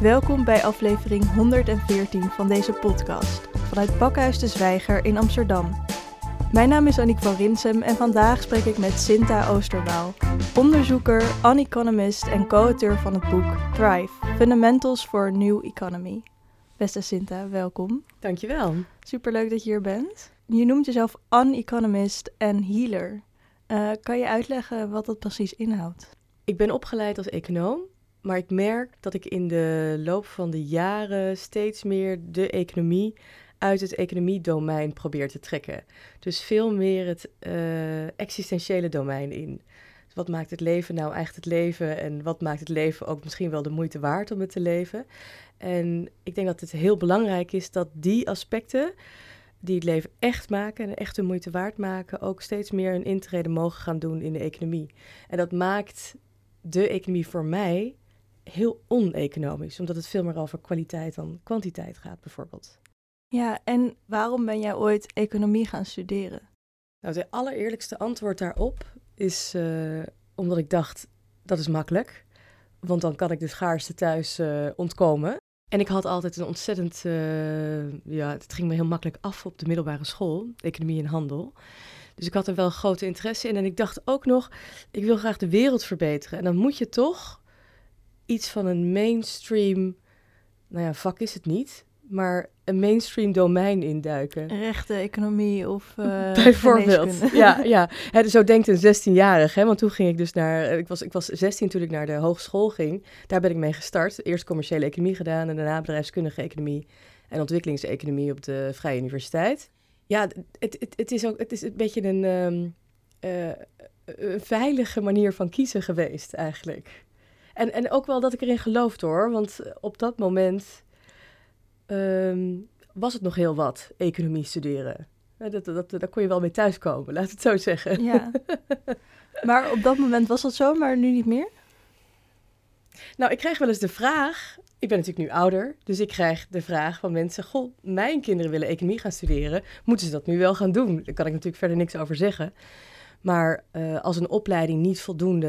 Welkom bij aflevering 114 van deze podcast vanuit Pakhuis de Zwijger in Amsterdam. Mijn naam is Annick van Rinsem en vandaag spreek ik met Sinta Oosterbaal, onderzoeker, uneconomist en co-auteur van het boek Thrive: Fundamentals for a New Economy. Beste Sinta, welkom. Dankjewel. Superleuk dat je hier bent. Je noemt jezelf uneconomist en healer. Uh, kan je uitleggen wat dat precies inhoudt? Ik ben opgeleid als econoom, maar ik merk dat ik in de loop van de jaren steeds meer de economie uit het economiedomein probeer te trekken. Dus veel meer het uh, existentiële domein in. Wat maakt het leven nou echt het leven en wat maakt het leven ook misschien wel de moeite waard om het te leven? En ik denk dat het heel belangrijk is dat die aspecten die het leven echt maken en echt de moeite waard maken, ook steeds meer een intrede mogen gaan doen in de economie. En dat maakt de economie voor mij heel oneconomisch, omdat het veel meer over kwaliteit dan kwantiteit gaat, bijvoorbeeld. Ja, en waarom ben jij ooit economie gaan studeren? Nou, het allereerlijkste antwoord daarop is uh, omdat ik dacht, dat is makkelijk. Want dan kan ik de schaarste thuis uh, ontkomen. En ik had altijd een ontzettend, uh, ja, het ging me heel makkelijk af op de middelbare school, economie en handel. Dus ik had er wel grote interesse in. En ik dacht ook nog, ik wil graag de wereld verbeteren. En dan moet je toch iets van een mainstream, nou ja, vak is het niet, maar een mainstream domein induiken. Rechte economie of uh, Bijvoorbeeld, ja. ja. He, zo denkt een 16-jarige, want toen ging ik dus naar, eh, ik was, ik was 16 toen ik naar de hogeschool ging. Daar ben ik mee gestart. Eerst commerciële economie gedaan en daarna bedrijfskundige economie en ontwikkelingseconomie op de Vrije Universiteit. Ja, het, het, het is ook het is een beetje een, um, uh, een veilige manier van kiezen geweest eigenlijk. En, en ook wel dat ik erin geloofde hoor, want op dat moment um, was het nog heel wat, economie studeren. Dat, dat, daar kon je wel mee thuiskomen, laat het zo zeggen. Ja. Maar op dat moment was dat zo, maar nu niet meer? Nou, ik krijg wel eens de vraag. Ik ben natuurlijk nu ouder, dus ik krijg de vraag van mensen: Goh, mijn kinderen willen economie gaan studeren. Moeten ze dat nu wel gaan doen? Daar kan ik natuurlijk verder niks over zeggen. Maar uh, als een opleiding niet voldoende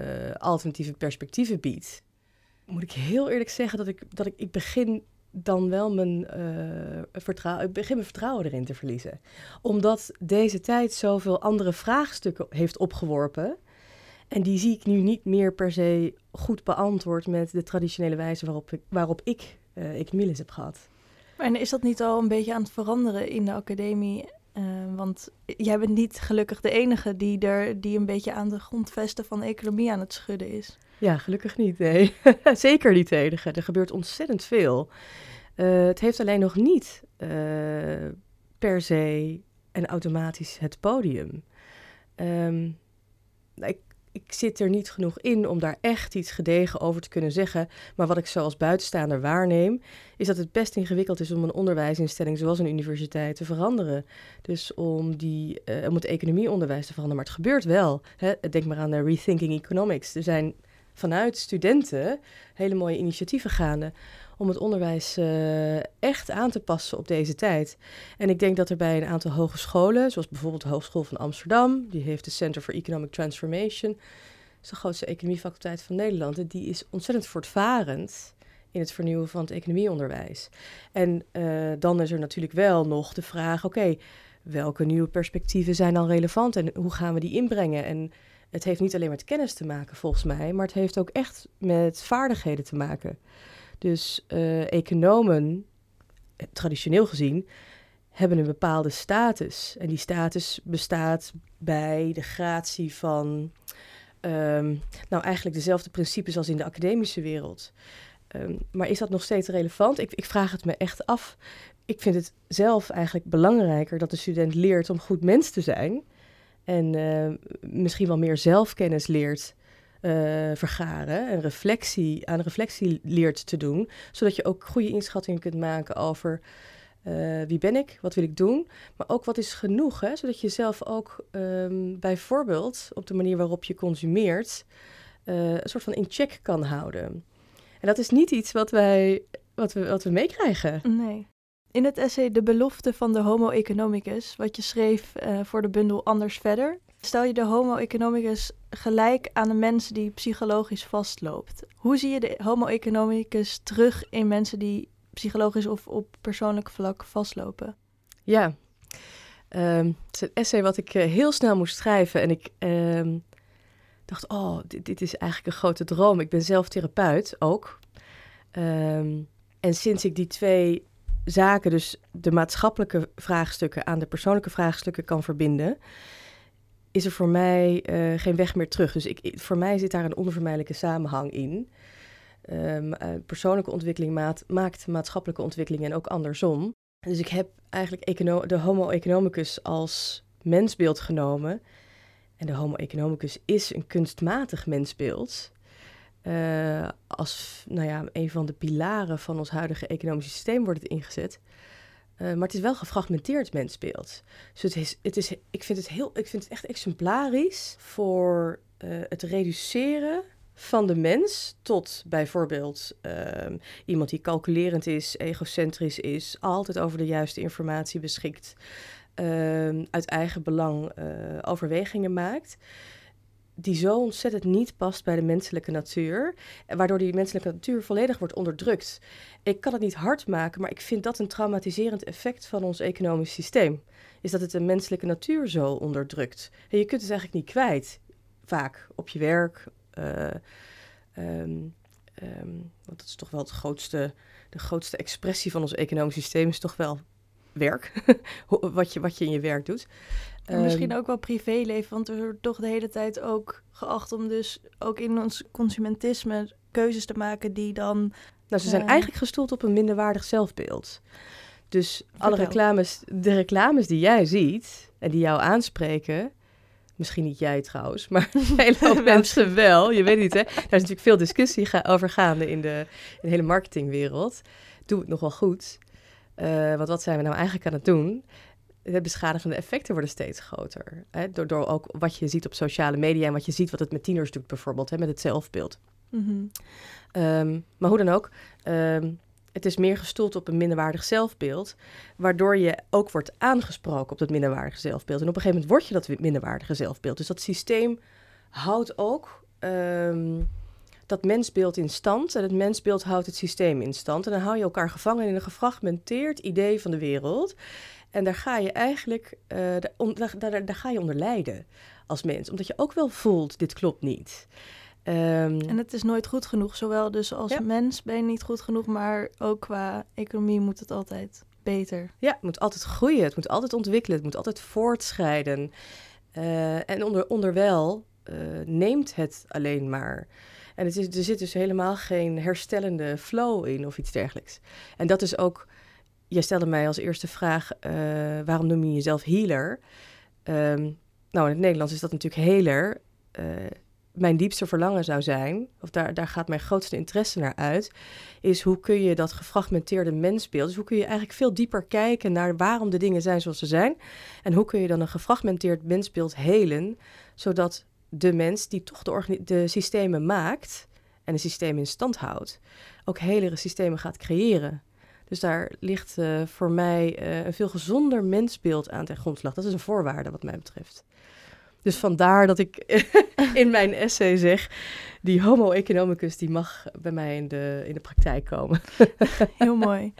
uh, alternatieve perspectieven biedt, moet ik heel eerlijk zeggen dat ik, dat ik, ik begin dan wel mijn, uh, vertrouwen, ik begin mijn vertrouwen erin te verliezen. Omdat deze tijd zoveel andere vraagstukken heeft opgeworpen. En die zie ik nu niet meer per se goed beantwoord met de traditionele wijze waarop ik, waarop ik uh, heb gehad. En is dat niet al een beetje aan het veranderen in de academie? Uh, want jij bent niet gelukkig de enige die, er, die een beetje aan de grondvesten van economie aan het schudden is. Ja, gelukkig niet. Nee, zeker niet de enige. Er gebeurt ontzettend veel. Uh, het heeft alleen nog niet uh, per se en automatisch het podium. Um, ik, ik zit er niet genoeg in om daar echt iets gedegen over te kunnen zeggen. Maar wat ik zo als buitenstaander waarneem, is dat het best ingewikkeld is om een onderwijsinstelling zoals een universiteit te veranderen. Dus om, die, uh, om het economieonderwijs te veranderen. Maar het gebeurt wel. Hè? Denk maar aan de Rethinking Economics. Er zijn vanuit studenten hele mooie initiatieven gaande om het onderwijs uh, echt aan te passen op deze tijd. En ik denk dat er bij een aantal hogescholen, zoals bijvoorbeeld de Hogeschool van Amsterdam, die heeft de Center for Economic Transformation, dat is de grootste economiefaculteit van Nederland, en die is ontzettend voortvarend in het vernieuwen van het economieonderwijs. En uh, dan is er natuurlijk wel nog de vraag, oké, welke nieuwe perspectieven zijn dan relevant en hoe gaan we die inbrengen? En het heeft niet alleen met kennis te maken, volgens mij, maar het heeft ook echt met vaardigheden te maken. Dus uh, economen, traditioneel gezien, hebben een bepaalde status. En die status bestaat bij de gratie van, um, nou eigenlijk dezelfde principes als in de academische wereld. Um, maar is dat nog steeds relevant? Ik, ik vraag het me echt af. Ik vind het zelf eigenlijk belangrijker dat de student leert om goed mens te zijn en uh, misschien wel meer zelfkennis leert uh, vergaren en reflectie, aan reflectie leert te doen, zodat je ook goede inschattingen kunt maken over uh, wie ben ik, wat wil ik doen, maar ook wat is genoeg, hè? zodat je zelf ook um, bijvoorbeeld op de manier waarop je consumeert een soort van in check kan houden. En dat is niet iets wat wij, wat we, wat we meekrijgen. Nee. In het essay De belofte van de Homo economicus, wat je schreef voor de bundel Anders Verder, Stel je de Homo economicus gelijk aan de mens die psychologisch vastloopt. Hoe zie je de Homo economicus terug in mensen die psychologisch of op persoonlijk vlak vastlopen? Ja, um, het is een essay wat ik uh, heel snel moest schrijven. En ik um, dacht, oh, dit, dit, is eigenlijk een grote droom. Ik ben zelf therapeut ook. Um, en sinds ik die twee zaken, dus de maatschappelijke vraagstukken aan de persoonlijke vraagstukken kan verbinden, is er voor mij uh, geen weg meer terug. Dus ik, voor mij zit daar een onvermijdelijke samenhang in. Um, uh, persoonlijke ontwikkeling maat, maakt maatschappelijke ontwikkeling en ook andersom. Dus ik heb eigenlijk de Homo economicus als mensbeeld genomen. En de Homo economicus is een kunstmatig mensbeeld. Uh, als nou ja, een van de pilaren van ons huidige economische systeem wordt het ingezet. Uh, maar het is wel gefragmenteerd mensbeeld. Dus het is, het is, ik, vind het heel, ik vind het echt exemplarisch voor uh, het reduceren van de mens tot bijvoorbeeld uh, iemand die calculerend is, egocentrisch is, altijd over de juiste informatie beschikt, uh, uit eigen belang uh, overwegingen maakt, die zo ontzettend niet past bij de menselijke natuur, waardoor die menselijke natuur volledig wordt onderdrukt. Ik kan het niet hard maken, maar ik vind dat een traumatiserend effect van ons economisch systeem. Is dat het de menselijke natuur zo onderdrukt. En je kunt het eigenlijk niet kwijt, vaak op je werk, uh, want dat is toch wel het grootste, de grootste expressie van ons economisch systeem, is toch wel werk. wat, je, wat je in je werk doet. En misschien ook wel privéleven, want er wordt toch de hele tijd ook geacht om dus ook in ons consumentisme keuzes te maken die dan... Nou, ze zijn uh, eigenlijk gestoeld op een minderwaardig zelfbeeld. Dus alle reclames, de reclames die jij ziet en die jou aanspreken, Misschien niet jij trouwens, maar hele hoop mensen wel. Je weet niet, hè? Daar is natuurlijk veel discussie ga over gaande in de, in de hele marketingwereld. Doe het nog wel goed. Uh, want wat zijn we nou eigenlijk aan het doen? De beschadigende effecten worden steeds groter. Hè? Door, door ook wat je ziet op sociale media en wat je ziet wat het met tieners doet, bijvoorbeeld, hè? met het zelfbeeld. Mm -hmm. um, maar hoe dan ook, um, het is meer gestoeld op een minderwaardig zelfbeeld, waardoor je ook wordt aangesproken op dat minderwaardige zelfbeeld. En op een gegeven moment word je dat minderwaardige zelfbeeld. Dus dat systeem houdt ook um, dat mensbeeld in stand en het mensbeeld houdt het systeem in stand. En dan hou je elkaar gevangen in een gefragmenteerd idee van de wereld. En daar ga je eigenlijk uh, daar, daar, daar ga je onder lijden als mens, omdat je ook wel voelt, dit klopt niet. Um, en het is nooit goed genoeg. Zowel dus als ja. mens ben je niet goed genoeg, maar ook qua economie moet het altijd beter. Ja, het moet altijd groeien, het moet altijd ontwikkelen, het moet altijd voortschrijden. Uh, en onder, onderwijl uh, neemt het alleen maar. En het is, er zit dus helemaal geen herstellende flow in of iets dergelijks. En dat is ook, jij stelde mij als eerste vraag, uh, waarom noem je jezelf healer? Um, nou, in het Nederlands is dat natuurlijk healer mijn diepste verlangen zou zijn, of daar, daar gaat mijn grootste interesse naar uit, is hoe kun je dat gefragmenteerde mensbeeld, dus hoe kun je eigenlijk veel dieper kijken naar waarom de dingen zijn zoals ze zijn, en hoe kun je dan een gefragmenteerd mensbeeld helen, zodat de mens die toch de, de systemen maakt en de systemen in stand houdt, ook helere systemen gaat creëren. Dus daar ligt uh, voor mij uh, een veel gezonder mensbeeld aan ten grondslag. Dat is een voorwaarde wat mij betreft. Dus vandaar dat ik in mijn essay zeg, die homo economicus die mag bij mij in de, in de praktijk komen. Heel mooi.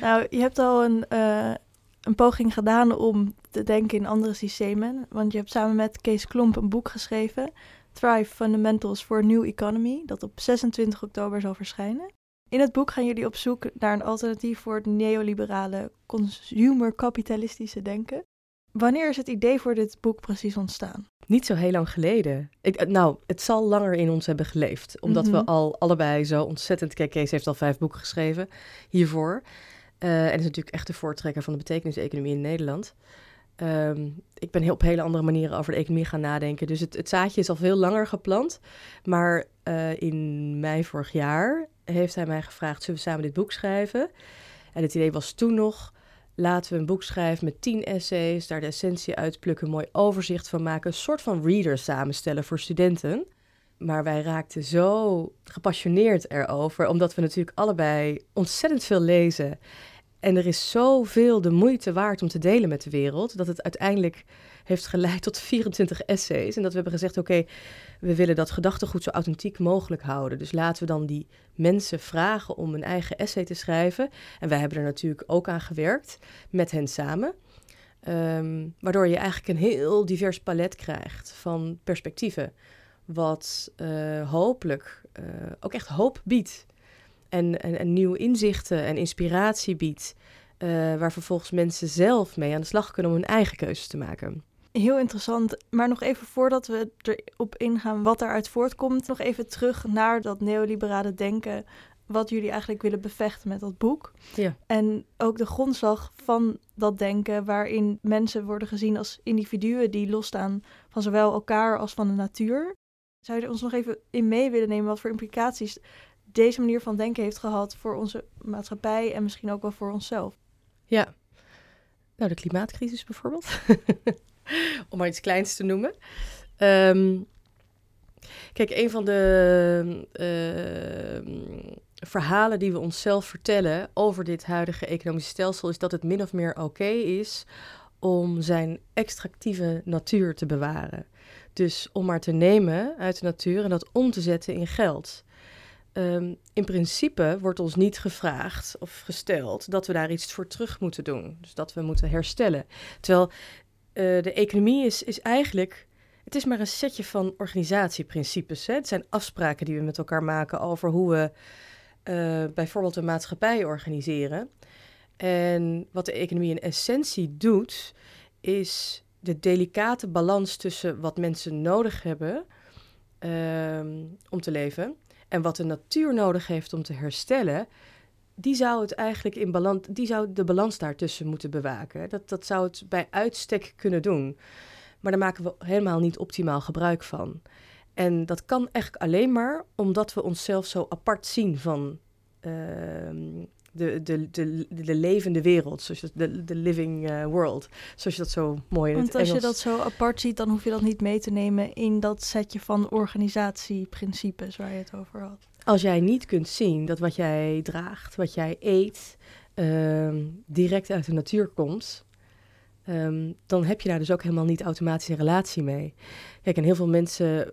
Nou, je hebt al een, uh, een poging gedaan om te denken in andere systemen. Want je hebt samen met Kees Klomp een boek geschreven, Thrive Fundamentals for a New Economy, dat op 26 oktober zal verschijnen. In het boek gaan jullie op zoek naar een alternatief voor het neoliberale consumer-kapitalistische denken. Wanneer is het idee voor dit boek precies ontstaan? Niet zo heel lang geleden. Ik, eh, nou, het zal langer in ons hebben geleefd. Omdat mm -hmm. we al allebei zo ontzettend... Kijk, Kees heeft al vijf boeken geschreven hiervoor. Uh, en is natuurlijk echt de voortrekker van de betekeniseconomie in Nederland. Um, ik ben heel, op hele andere manieren over de economie gaan nadenken. Dus het, het zaadje is al veel langer geplant. Maar uh, in mei vorig jaar heeft hij mij gevraagd... zullen we samen dit boek schrijven? En het idee was toen nog Laten we een boek schrijven met tien essays, daar de essentie uitplukken, een mooi overzicht van maken. Een soort van reader samenstellen voor studenten. Maar wij raakten zo gepassioneerd erover, omdat we natuurlijk allebei ontzettend veel lezen. En er is zoveel de moeite waard om te delen met de wereld, dat het uiteindelijk heeft geleid tot 24 essays. En dat we hebben gezegd, oké, we willen dat gedachtegoed zo authentiek mogelijk houden. Dus laten we dan die mensen vragen om een eigen essay te schrijven. En wij hebben er natuurlijk ook aan gewerkt, met hen samen. Ehm, waardoor je eigenlijk een heel divers palet krijgt van perspectieven. Wat uh, hopelijk uh, ook echt hoop biedt. En, en, en, nieuwe inzichten en inspiratie biedt. Uh, waar vervolgens mensen zelf mee aan de slag kunnen om hun eigen keuzes te maken. Heel interessant. Maar nog even voordat we erop ingaan wat daaruit voortkomt, nog even terug naar dat neoliberale denken. Wat jullie eigenlijk willen bevechten met dat boek. Ja. En ook de grondslag van dat denken, waarin mensen worden gezien als individuen die losstaan van zowel elkaar als van de natuur. Zou je er ons nog even in mee willen nemen wat voor implicaties deze manier van denken heeft gehad voor onze maatschappij en misschien ook wel voor onszelf? Ja, nou de klimaatcrisis bijvoorbeeld. om maar iets kleins te noemen. Um, kijk, een van de uh, verhalen die we onszelf vertellen over dit huidige economische stelsel is dat het min of meer oké is om zijn extractieve natuur te bewaren. Dus om maar te nemen uit de natuur en dat om te zetten in geld. Um, in principe wordt ons niet gevraagd of gesteld dat we daar iets voor terug moeten doen. Dus dat we moeten herstellen. Terwijl uh, de economie is, is eigenlijk. Het is maar een setje van organisatieprincipes. Hè? Het zijn afspraken die we met elkaar maken over hoe we uh, bijvoorbeeld een maatschappij organiseren. En wat de economie in essentie doet, is de delicate balans tussen wat mensen nodig hebben uh, om te leven en wat de natuur nodig heeft om te herstellen, die zou het eigenlijk in balans, die zou de balans daartussen moeten bewaken. Dat, dat zou het bij uitstek kunnen doen. Maar daar maken we helemaal niet optimaal gebruik van. En dat kan eigenlijk alleen maar omdat we onszelf zo apart zien van uh, de, de, de, de levende wereld, zoals de, de living uh, world, zoals je dat zo mooi in Want als Engels... je dat zo apart ziet, dan hoef je dat niet mee te nemen in dat setje van organisatieprincipes waar je het over had. Als jij niet kunt zien dat wat jij draagt, wat jij eet, uh, direct uit de natuur komt, um, dan heb je daar dus ook helemaal niet automatisch een relatie mee. Kijk, en heel veel mensen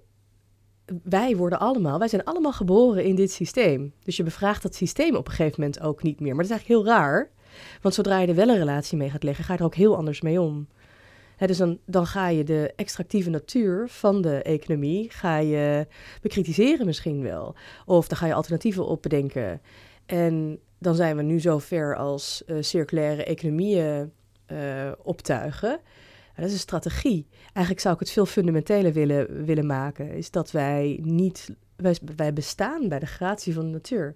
wij worden allemaal, wij zijn allemaal geboren in dit systeem. Dus je bevraagt dat systeem op een gegeven moment ook niet meer. Maar dat is eigenlijk heel raar. Want zodra je er wel een relatie mee gaat leggen, ga je er ook heel anders mee om. dus dan, dan ga je de extractieve natuur van de economie ga je bekritiseren misschien wel. Of dan ga je alternatieven op bedenken. En dan zijn we nu zo ver als uh, circulaire economieën uh, optuigen dat is een strategie. Eigenlijk zou ik het veel fundamenteler willen, willen maken. Is dat wij niet. Wij, wij bestaan bij de gratie van de natuur.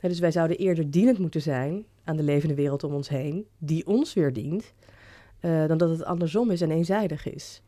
dus wij zouden eerder dienend moeten zijn aan de levende wereld om ons heen, die ons weer dient, uh, dan dat het andersom is en eenzijdig is.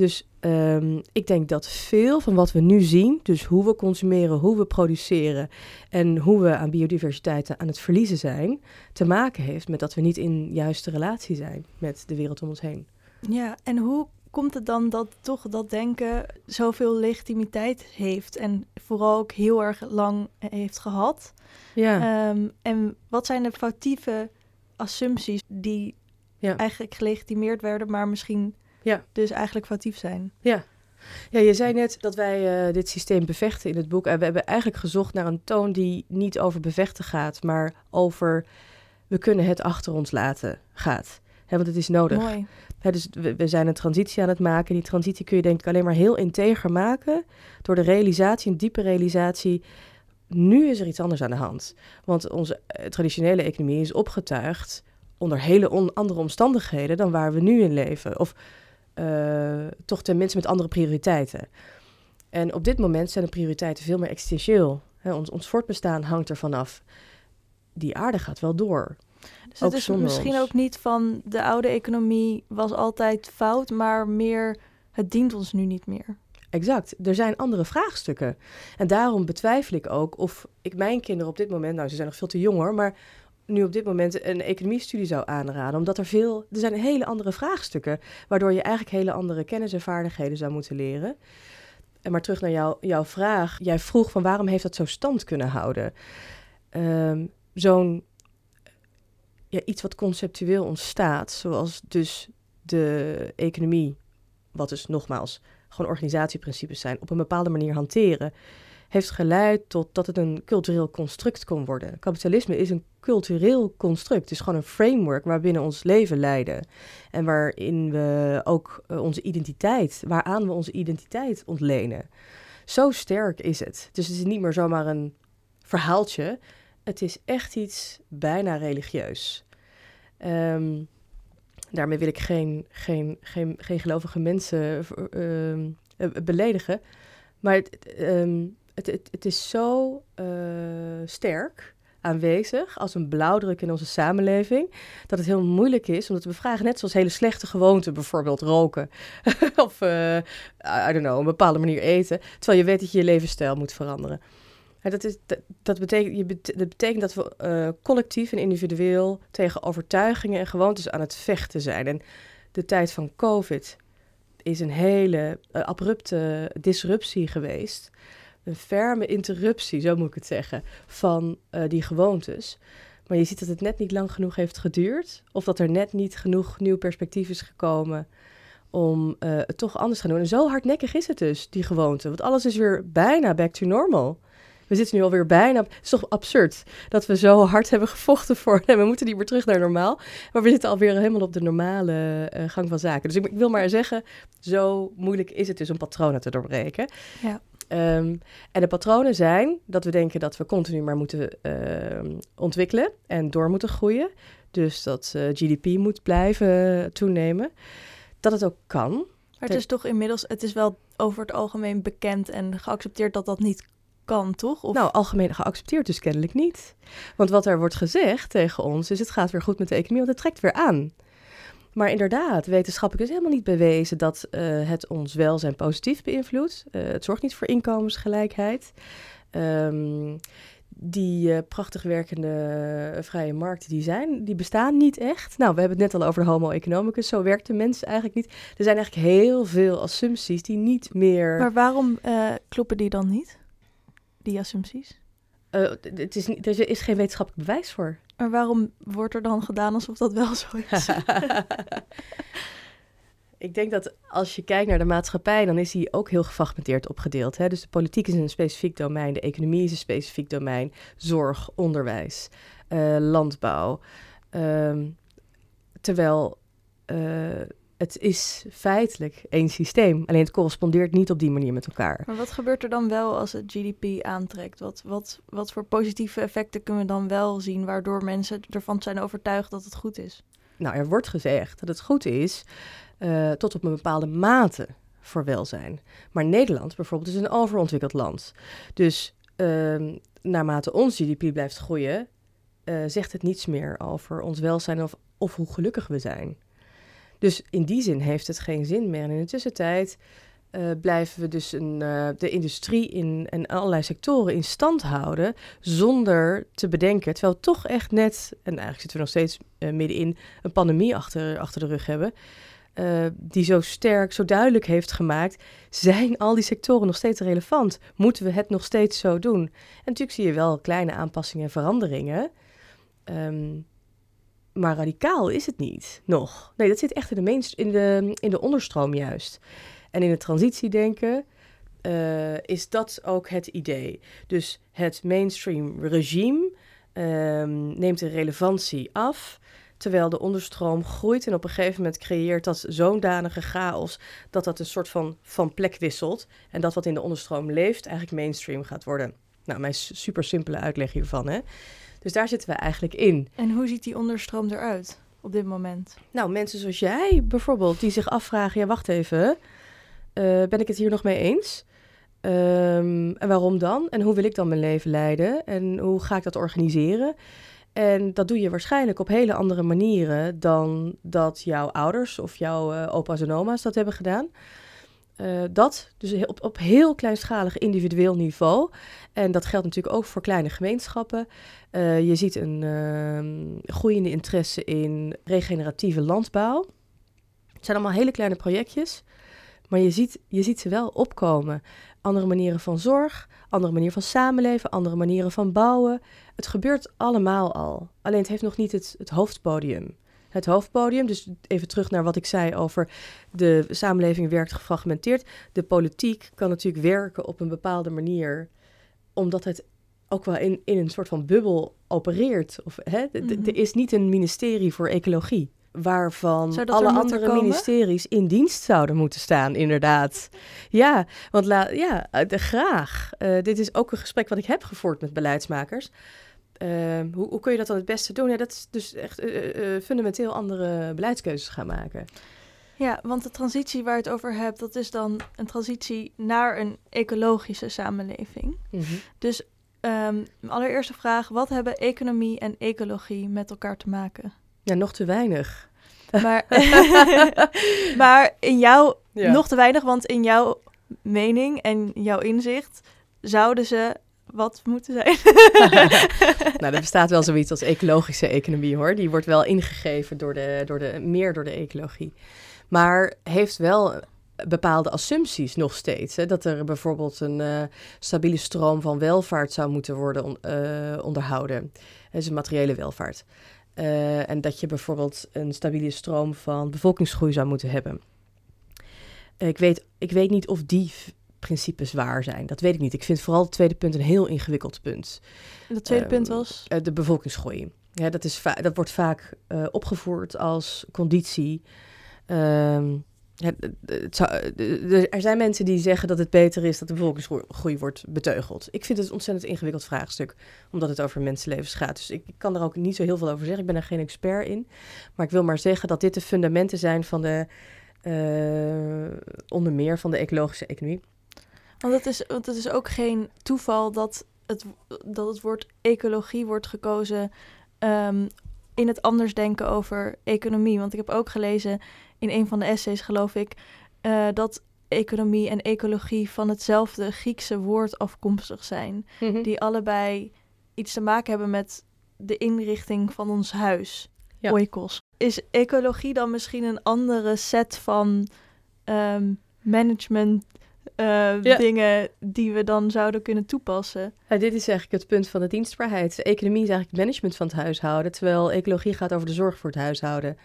Dus um, ik denk dat veel van wat we nu zien, dus hoe we consumeren, hoe we produceren en hoe we aan biodiversiteit aan het verliezen zijn, te maken heeft met dat we niet in juiste relatie zijn met de wereld om ons heen. Ja, en hoe komt het dan dat toch dat denken zoveel legitimiteit heeft en vooral ook heel erg lang heeft gehad? Ja. Um, en wat zijn de foutieve assumpties die ja. eigenlijk gelegitimeerd werden, maar misschien ja. dus eigenlijk foutief zijn? Ja. Ja, je zei net dat wij uh, dit systeem bevechten in het boek. En we hebben eigenlijk gezocht naar een toon die niet over bevechten gaat, maar over we kunnen het achter ons laten gaat. He, want het is nodig. Mooi. Dus we, zijn een transitie aan het maken. Die transitie kun je denk ik alleen maar heel integer maken door de realisatie, een diepe realisatie. Nu is er iets anders aan de hand. Want onze uh, traditionele economie is opgetuigd onder hele andere omstandigheden dan waar we nu in leven. Of uh, toch ten minste met andere prioriteiten. En op dit moment zijn de prioriteiten veel meer existentieel. Ons, ons voortbestaan hangt ervan af. Die aarde gaat wel door. Dus het is misschien ook niet van de oude economie was altijd fout, maar meer het dient ons nu niet meer. Exact. Er zijn andere vraagstukken. En daarom betwijfel ik ook of ik mijn kinderen op dit moment, nou ze zijn nog veel te jong hoor, maar nu op dit moment een economiestudie zou aanraden. Omdat er veel, er zijn hele andere vraagstukken, waardoor je eigenlijk hele andere kennis en vaardigheden zou moeten leren. En maar terug naar jou, jouw vraag. Jij vroeg van waarom heeft dat zo stand kunnen houden? Um, Zo'n ja, iets wat conceptueel ontstaat, zoals dus de economie, wat dus nogmaals gewoon organisatieprincipes zijn, op een bepaalde manier hanteren, heeft geleid tot dat het een cultureel construct kon worden. Kapitalisme is een cultureel construct. Het is gewoon een framework waarbinnen ons leven leiden. En waarin we ook uh, onze identiteit, waaraan we onze identiteit ontlenen. Zo sterk is het. Dus het is niet meer zomaar een verhaaltje. Het is echt iets bijna religieus. Um, daarmee wil ik geen, geen, geen, geen gelovige mensen uh, beledigen. Maar het, um, het, het, het, is zo uh, sterk aanwezig als een blauwdruk in onze samenleving. Dat het heel moeilijk is, omdat we vragen net zoals hele slechte gewoonten, bijvoorbeeld roken. of, uh, I don't know, een bepaalde manier eten. Terwijl je weet dat je je levensstijl moet veranderen. Dat, is, dat, betekent, je dat betekent dat we uh, collectief en individueel tegen overtuigingen en gewoontes aan het vechten zijn. En de tijd van COVID is een hele uh, abrupte disruptie geweest een ferme interruptie, zo moet ik het zeggen, van uh, die gewoontes. Maar je ziet dat het net niet lang genoeg heeft geduurd. Of dat er net niet genoeg nieuw perspectief is gekomen om het toch anders te gaan doen. En zo hardnekkig is het dus, die gewoonte. Want alles is weer bijna back to normal. We zitten nu alweer bijna. Het is toch absurd dat we zo hard hebben gevochten voor. En we moeten niet meer terug naar normaal. Maar we zitten alweer helemaal op de normale uh, gang van zaken. Dus ik, ik, wil maar zeggen, zo moeilijk is het dus om patronen te doorbreken. Ja. Um, en de patronen zijn dat we denken dat we continu maar moeten uh, ontwikkelen en door moeten groeien. Dus dat uh, GDP moet blijven toenemen. Dat het ook kan. Maar het is toch inmiddels, het is wel over het algemeen bekend en geaccepteerd dat dat niet kan, toch? Of... Nou, algemeen geaccepteerd dus kennelijk niet. Want wat er wordt gezegd tegen ons is, het gaat weer goed met de economie, want het trekt weer aan. Maar inderdaad, wetenschappelijk is helemaal niet bewezen dat uh, het ons welzijn positief beïnvloedt. Uh, het zorgt niet voor inkomensgelijkheid. Um, die uh, prachtig werkende vrije markten die zijn, die bestaan niet echt. Nou, we hebben het net al over de homo economicus. Zo werkt de mens eigenlijk niet. Er zijn eigenlijk heel veel assumpties die niet meer... Maar waarom kloppen die dan niet, die assumpties? het is niet, er is geen wetenschappelijk bewijs voor. Maar waarom wordt er dan gedaan alsof dat wel zo is? Ik denk dat als je kijkt naar de maatschappij, dan is die ook heel gefragmenteerd opgedeeld. Hè? Dus de politiek is een specifiek domein, de economie is een specifiek domein, zorg, onderwijs, uh, landbouw. Um, terwijl uh, het is feitelijk één systeem. Alleen het correspondeert niet op die manier met elkaar. Maar wat gebeurt er dan wel als het GDP aantrekt? Wat, wat, wat voor positieve effecten kunnen we dan wel zien... waardoor mensen ervan zijn overtuigd dat het goed is? Nou, er wordt gezegd dat het goed is uh, tot op een bepaalde mate voor welzijn. Maar Nederland bijvoorbeeld is een overontwikkeld land. Dus uh, naarmate ons GDP blijft groeien... Uh, zegt het niets meer over ons welzijn of, of hoe gelukkig we zijn. Dus in die zin heeft het geen zin meer. En in de tussentijd uh, blijven we dus een, uh, de industrie in, en allerlei sectoren in stand houden zonder te bedenken. Terwijl toch echt net, en eigenlijk zitten we nog steeds uh, middenin, een pandemie achter, achter de rug hebben. die zo sterk, zo duidelijk heeft gemaakt, zijn al die sectoren nog steeds relevant? Moeten we het nog steeds zo doen? En natuurlijk zie je wel kleine aanpassingen en veranderingen. Um, maar radicaal is het niet nog. Nee, dat zit echt in de, in de, in de onderstroom juist. En in het transitiedenken uh, is dat ook het idee. Dus het mainstream regime um, neemt de relevantie af, terwijl de onderstroom groeit en op een gegeven moment creëert dat zo'n danige chaos dat dat een soort van van plek wisselt en dat wat in de onderstroom leeft eigenlijk mainstream gaat worden. Nou, mijn super simpele uitleg hiervan. Hè? Dus daar zitten we eigenlijk in. En hoe ziet die onderstroom eruit op dit moment? Nou, mensen zoals jij bijvoorbeeld, die zich afvragen: ja, wacht even, uh, ben ik het hier nog mee eens? Um, en waarom dan? En hoe wil ik dan mijn leven leiden? En hoe ga ik dat organiseren? En dat doe je waarschijnlijk op hele andere manieren dan dat jouw ouders of jouw uh, opa's en oma's dat hebben gedaan. Uh, dat, dus op, op heel kleinschalig individueel niveau. En dat geldt natuurlijk ook voor kleine gemeenschappen. Uh, je ziet een uh, groeiende interesse in regeneratieve landbouw. Het zijn allemaal hele kleine projectjes, maar je ziet, je ziet ze wel opkomen. andere manieren van zorg, andere manieren van samenleven, andere manieren van bouwen. Het gebeurt allemaal al. Alleen het heeft nog niet het, het hoofdpodium. Het hoofdpodium, dus even terug naar wat ik zei over de samenleving werkt gefragmenteerd. De politiek kan natuurlijk werken op een bepaalde manier, omdat het ook wel in, in een soort van bubbel opereert. Of, hè? Mhm. Er is niet een ministerie voor ecologie waarvan alle er andere komen? ministeries in dienst zouden moeten staan, inderdaad. Ja, want la, ja, eh, de, graag. Eh, dit is ook een gesprek wat ik heb gevoerd met beleidsmakers. Ehm, hoe, hoe kun je dat dan het beste doen? Ja, dat is dus echt eh, eh, eh, fundamenteel andere beleidskeuzes gaan maken. Ja, want de transitie waar je het over hebt, dat is dan een transitie naar een ecologische samenleving. Dus ehm, mijn allereerste vraag, wat hebben economie en ecologie met elkaar te maken? Ja, nog te weinig. Maar, maar in jouw, Ja. nog te weinig, want in jouw mening en jouw inzicht zouden ze wat moeten zijn. nou, er bestaat wel zoiets als ecologische economie hoor. Die wordt wel ingegeven door de, door de, meer door de ecologie. Maar heeft wel bepaalde assumpties nog steeds. Hè? Dat er bijvoorbeeld een eh, stabiele stroom van welvaart zou moeten worden eh, onderhouden. Dat is een materiële welvaart. Eh, en dat je bijvoorbeeld een stabiele stroom van bevolkingsgroei zou moeten hebben. ik, weet, ik weet niet of die principes waar zijn. Dat weet ik niet. Ik vind vooral het tweede punt een heel ingewikkeld punt. Het tweede Ehm, punt was, Eh, de bevolkingsgroei. Ja, dat, is dat wordt vaak eh, opgevoerd als conditie. Ehm, ja, het zou- eh, er zijn mensen die zeggen dat het beter is dat de bevolkingsgroei wordt beteugeld. Ik vind het een ontzettend ingewikkeld vraagstuk, omdat het over mensenlevens gaat. Dus ik, ik kan er ook niet zo heel veel over zeggen. Ik ben er geen expert in. Maar ik wil maar zeggen dat dit de fundamenten zijn van de, onder meer van de ecologische economie. Want het is, want het is ook geen toeval dat het, dat het woord ecologie wordt gekozen ehm, in het anders denken over economie. Want ik heb ook gelezen in een van de essays, geloof ik, eh, dat economie en ecologie van hetzelfde Griekse woord afkomstig zijn. Die allebei iets te maken hebben met de inrichting van ons huis, Ja. oikos. Is ecologie dan misschien een andere set van ehm, management eh, Ja. dingen die we dan zouden kunnen toepassen? Ja, dit is eigenlijk het punt van de dienstbaarheid. Economie is eigenlijk het management van het huishouden, terwijl ecologie gaat over de zorg voor het huishouden.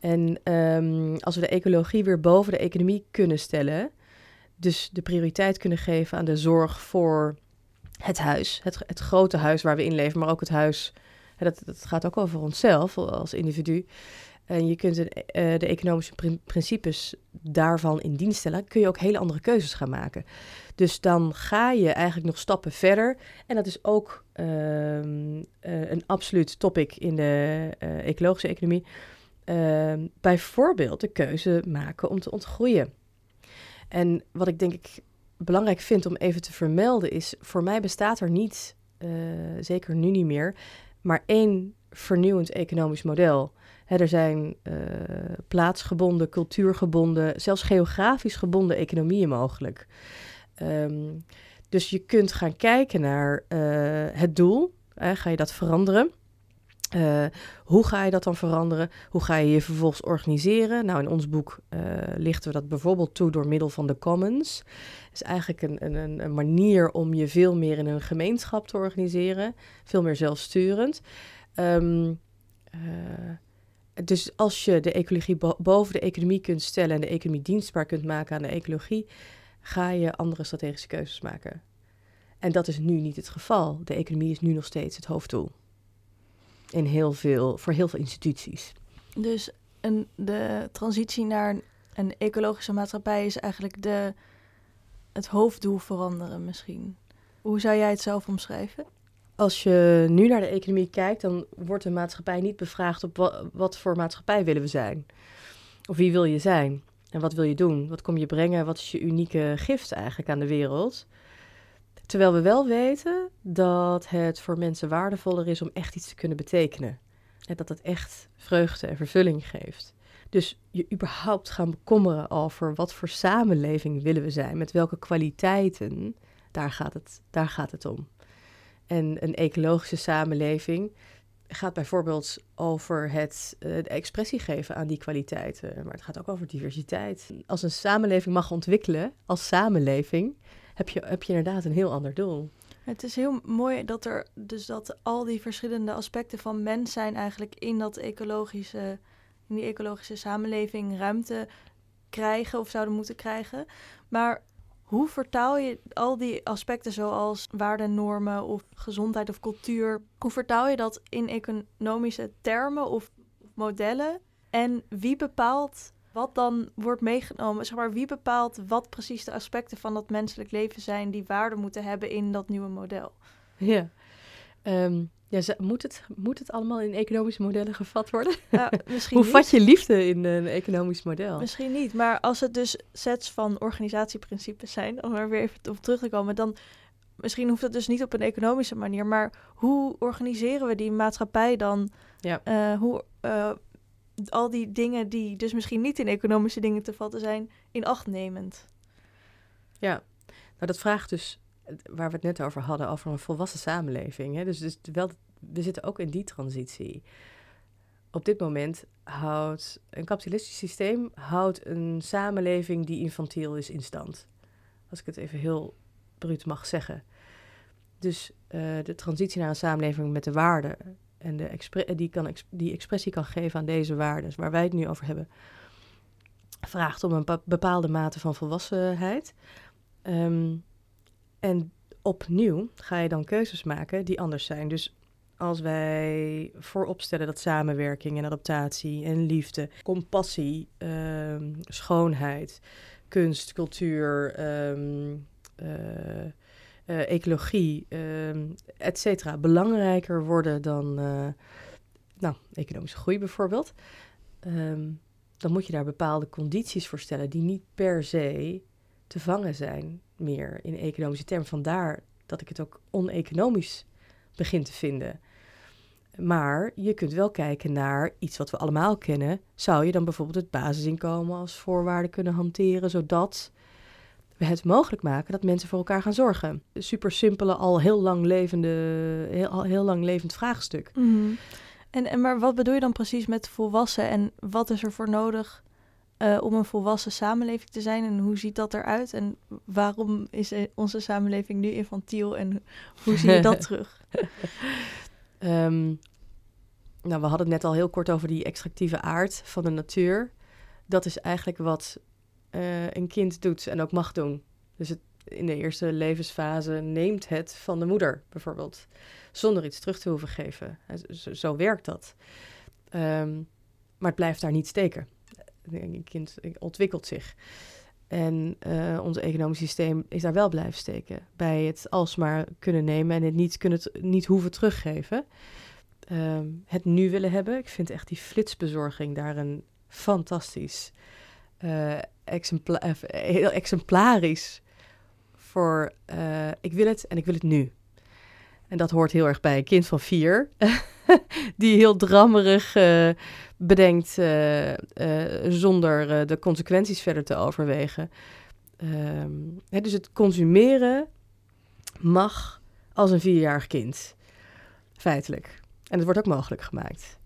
En ehm, als we de ecologie weer boven de economie kunnen stellen, dus de prioriteit kunnen geven aan de zorg voor het huis, het, het grote huis waar we in leven, maar ook het huis, dat, dat gaat ook over onszelf als individu. En je kunt de, eh, de economische prin- principes daarvan in dienst stellen, kun je ook hele andere keuzes gaan maken. Dus dan ga je eigenlijk nog stappen verder. En dat is ook ehm, eh, een absoluut topic in de eh, ecologische economie. Ehm, bijvoorbeeld de keuze maken om te ontgroeien. En wat ik denk ik belangrijk vind om even te vermelden is, voor mij bestaat er niet, zeker nu niet meer, maar één vernieuwend economisch model. Er zijn eh, plaatsgebonden, cultuurgebonden, zelfs geografisch gebonden economieën mogelijk. Ehm, dus je kunt gaan kijken naar eh, het doel. Ga je dat veranderen? Eh, hoe ga je dat dan veranderen? Hoe ga je je vervolgens organiseren? Nou, in ons boek lichten we dat bijvoorbeeld toe door middel van de commons. Het is eigenlijk een- een, een manier om je veel meer in een gemeenschap te organiseren. Veel meer zelfsturend. Ehm, eh, dus als je de ecologie bo- boven de economie kunt stellen en de economie dienstbaar kunt maken aan de ecologie, ga je andere strategische keuzes maken. En dat is nu niet het geval. De economie is nu nog steeds het hoofddoel. In heel veel, voor heel veel instituties. Dus een, de transitie naar een, een ecologische maatschappij is eigenlijk de, het hoofddoel veranderen misschien. Hoe zou jij het zelf omschrijven? Als je nu naar de economie kijkt, dan wordt de maatschappij niet bevraagd op wa- wat voor maatschappij willen we zijn. Of wie wil je zijn? En wat wil je doen? Wat kom je brengen? Wat is je unieke gift eigenlijk aan de wereld? Terwijl we wel weten dat het voor mensen waardevoller is om echt iets te kunnen betekenen. En dat het echt vreugde en vervulling geeft. Dus je überhaupt gaan bekommeren over wat voor samenleving willen we zijn, met welke kwaliteiten, daar gaat het, daar gaat het om. En een ecologische samenleving gaat bijvoorbeeld over het eh, de expressie geven aan die kwaliteiten. Maar het gaat ook over diversiteit. Als een samenleving mag ontwikkelen, als samenleving, heb je, heb je inderdaad een heel ander doel. Het is heel mooi dat er dus dat al die verschillende aspecten van mens zijn eigenlijk in dat ecologische, in die ecologische samenleving ruimte krijgen of zouden moeten krijgen. Maar hoe vertaal je al die aspecten zoals waarden, normen of gezondheid of cultuur, hoe vertaal je dat in economische termen of modellen? En wie bepaalt wat dan wordt meegenomen? Zeg maar, wie bepaalt wat precies de aspecten van dat menselijk leven zijn die waarde moeten hebben in dat nieuwe model? Ja. Ehm, ja, moet, het, moet het allemaal in economische modellen gevat worden? misschien Hoe vat je liefde in een economisch model? Misschien niet, maar als het dus sets van organisatieprincipes zijn, om er weer even op terug te komen, dan misschien hoeft het dus niet op een economische manier, maar hoe organiseren we die maatschappij dan? Ja. Uh, hoe, uh, al die dingen die dus misschien niet in economische dingen te vatten zijn, in acht nemend. Ja, nou dat vraagt dus, waar we het net over hadden, over een volwassen samenleving. Hè? Dus, dus wel, we zitten ook in die transitie. Op dit moment houdt een kapitalistisch systeem houdt een samenleving die infantiel is in stand. Als ik het even heel bruut mag zeggen. Dus uh, de transitie naar een samenleving met de waarden en de die, kan die expressie kan geven aan deze waarden, waar wij het nu over hebben, vraagt om een bepaalde mate van volwassenheid. Ehm, en opnieuw ga je dan keuzes maken die anders zijn. Dus als wij vooropstellen dat samenwerking en adaptatie en liefde, compassie, um, schoonheid, kunst, cultuur, um, uh, ecologie, uh, et cetera, belangrijker worden dan uh, nou, economische groei bijvoorbeeld, um, dan moet je daar bepaalde condities voor stellen die niet per se te vangen zijn meer in economische termen. Vandaar dat ik het ook oneconomisch begin te vinden. Maar je kunt wel kijken naar iets wat we allemaal kennen. Zou je dan bijvoorbeeld het basisinkomen als voorwaarde kunnen hanteren, zodat we het mogelijk maken dat mensen voor elkaar gaan zorgen. Super simpele, al heel lang levende, heel, heel lang levend vraagstuk. Mhm. en, en maar wat bedoel je dan precies met volwassen en wat is er voor nodig uh, om een volwassen samenleving te zijn en hoe ziet dat eruit en waarom is onze samenleving nu infantiel en hoe zie je dat terug? Um, nou, we hadden het net al heel kort over die extractieve aard van de natuur. Dat is eigenlijk wat uh, een kind doet en ook mag doen. Dus het, in de eerste levensfase neemt het van de moeder bijvoorbeeld, zonder iets terug te hoeven geven. Zo, zo werkt dat. Um, maar het blijft daar niet steken. Een kind ontwikkelt zich. En uh, ons economisch systeem is daar wel blijven steken. Bij het alsmaar kunnen nemen en het niet, kunnen niet hoeven teruggeven. Um, het nu willen hebben. Ik vind echt die flitsbezorging daar een fantastisch uh, heel exemplarisch voor ik wil het en ik wil het nu. En dat hoort heel erg bij een kind van vier, die heel drammerig uh, bedenkt uh, zonder de consequenties verder te overwegen. Um, hè, dus het consumeren mag als een vierjarig kind, feitelijk. En het wordt ook mogelijk gemaakt.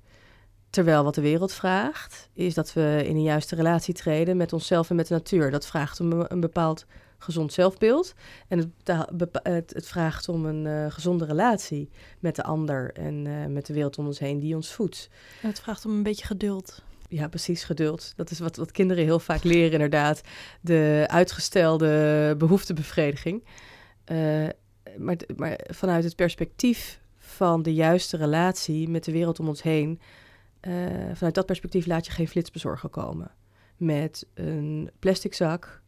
Terwijl wat de wereld vraagt, is dat we in een juiste relatie treden met onszelf en met de natuur. Dat vraagt om een bepaald gezond zelfbeeld. En het, het, vraagt om een uh, gezonde relatie met de ander en uh, met de wereld om ons heen die ons voedt. het vraagt om een beetje geduld. Ja, precies, geduld. Dat is wat, wat kinderen heel vaak leren, inderdaad. De uitgestelde behoeftebevrediging. Uh, maar, maar vanuit het perspectief van de juiste relatie met de wereld om ons heen vanuit dat perspectief laat je geen flitsbezorger komen. Met een plastic zak,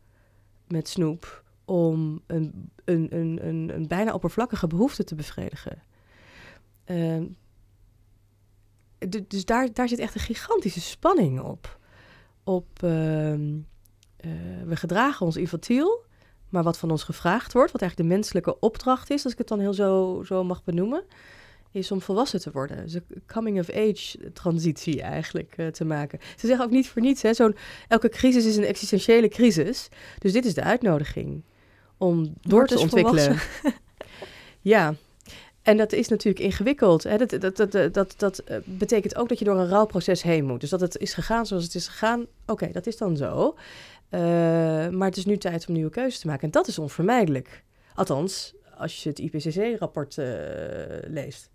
met snoep, om een, een, een, een, een bijna oppervlakkige behoefte te bevredigen. Uh, dus daar, daar zit echt een gigantische spanning op. op uh, we gedragen ons infantiel, maar wat van ons gevraagd wordt, wat eigenlijk de menselijke opdracht is, als ik het dan heel zo, zo mag benoemen, is om volwassen te worden. Dus een coming-of-age transitie eigenlijk uh, te maken. Ze zeggen ook niet voor niets, hè, zo'n, elke crisis is een existentiële crisis. Dus dit is de uitnodiging om door te dus ontwikkelen. ja, en dat is natuurlijk ingewikkeld. Hè? Dat, dat, dat, dat, dat uh, betekent ook dat je door een rouwproces heen moet. Dus dat het is gegaan zoals het is gegaan, oké, dat is dan zo. Eh, maar het is nu tijd om nieuwe keuzes te maken. En dat is onvermijdelijk. Althans, als je het IPCC-rapport uh, leest.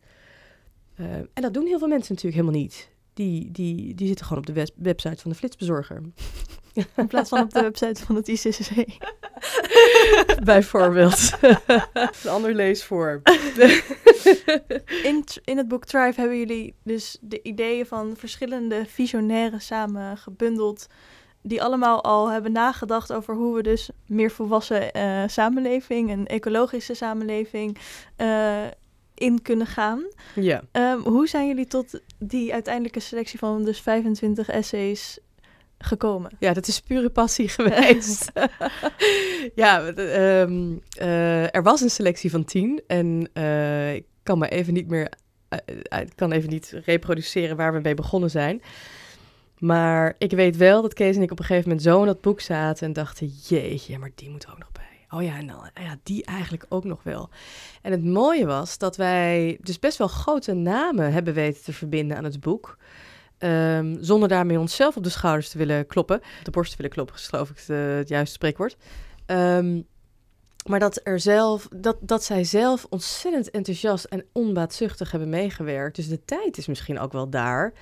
Uh, en dat doen heel veel mensen natuurlijk helemaal niet. Die, die, die zitten gewoon op de website van de flitsbezorger. In plaats van op de website van het ICCC. Bijvoorbeeld. Een ander leesvorm. in, in het boek Thrive hebben jullie dus de ideeën van verschillende visionairen samen gebundeld. Die allemaal al hebben nagedacht over hoe we dus meer volwassen uh, samenleving, een ecologische samenleving, uh, in kunnen gaan. Ja. Um, hoe zijn jullie tot die uiteindelijke selectie van dus 25 essays gekomen? Ja, dat is pure passie geweest. ja, um, uh, er was een selectie van tien en uh, ik kan me even niet meer, uh, ik kan even niet reproduceren waar we mee begonnen zijn. Maar ik weet wel dat Kees en ik op een gegeven moment zo in dat boek zaten en dachten, jeetje, maar die moet ook nog bij. Oh ja, en dan, ja, die eigenlijk ook nog wel. En het mooie was dat wij dus best wel grote namen hebben weten te verbinden aan het boek. Um, zonder daarmee onszelf op de schouders te willen kloppen. De borst te willen kloppen, is geloof ik het, uh, het juiste spreekwoord. Um, maar dat, er zelf, dat, dat zij zelf ontzettend enthousiast en onbaatzuchtig hebben meegewerkt. Dus de tijd is misschien ook wel daar.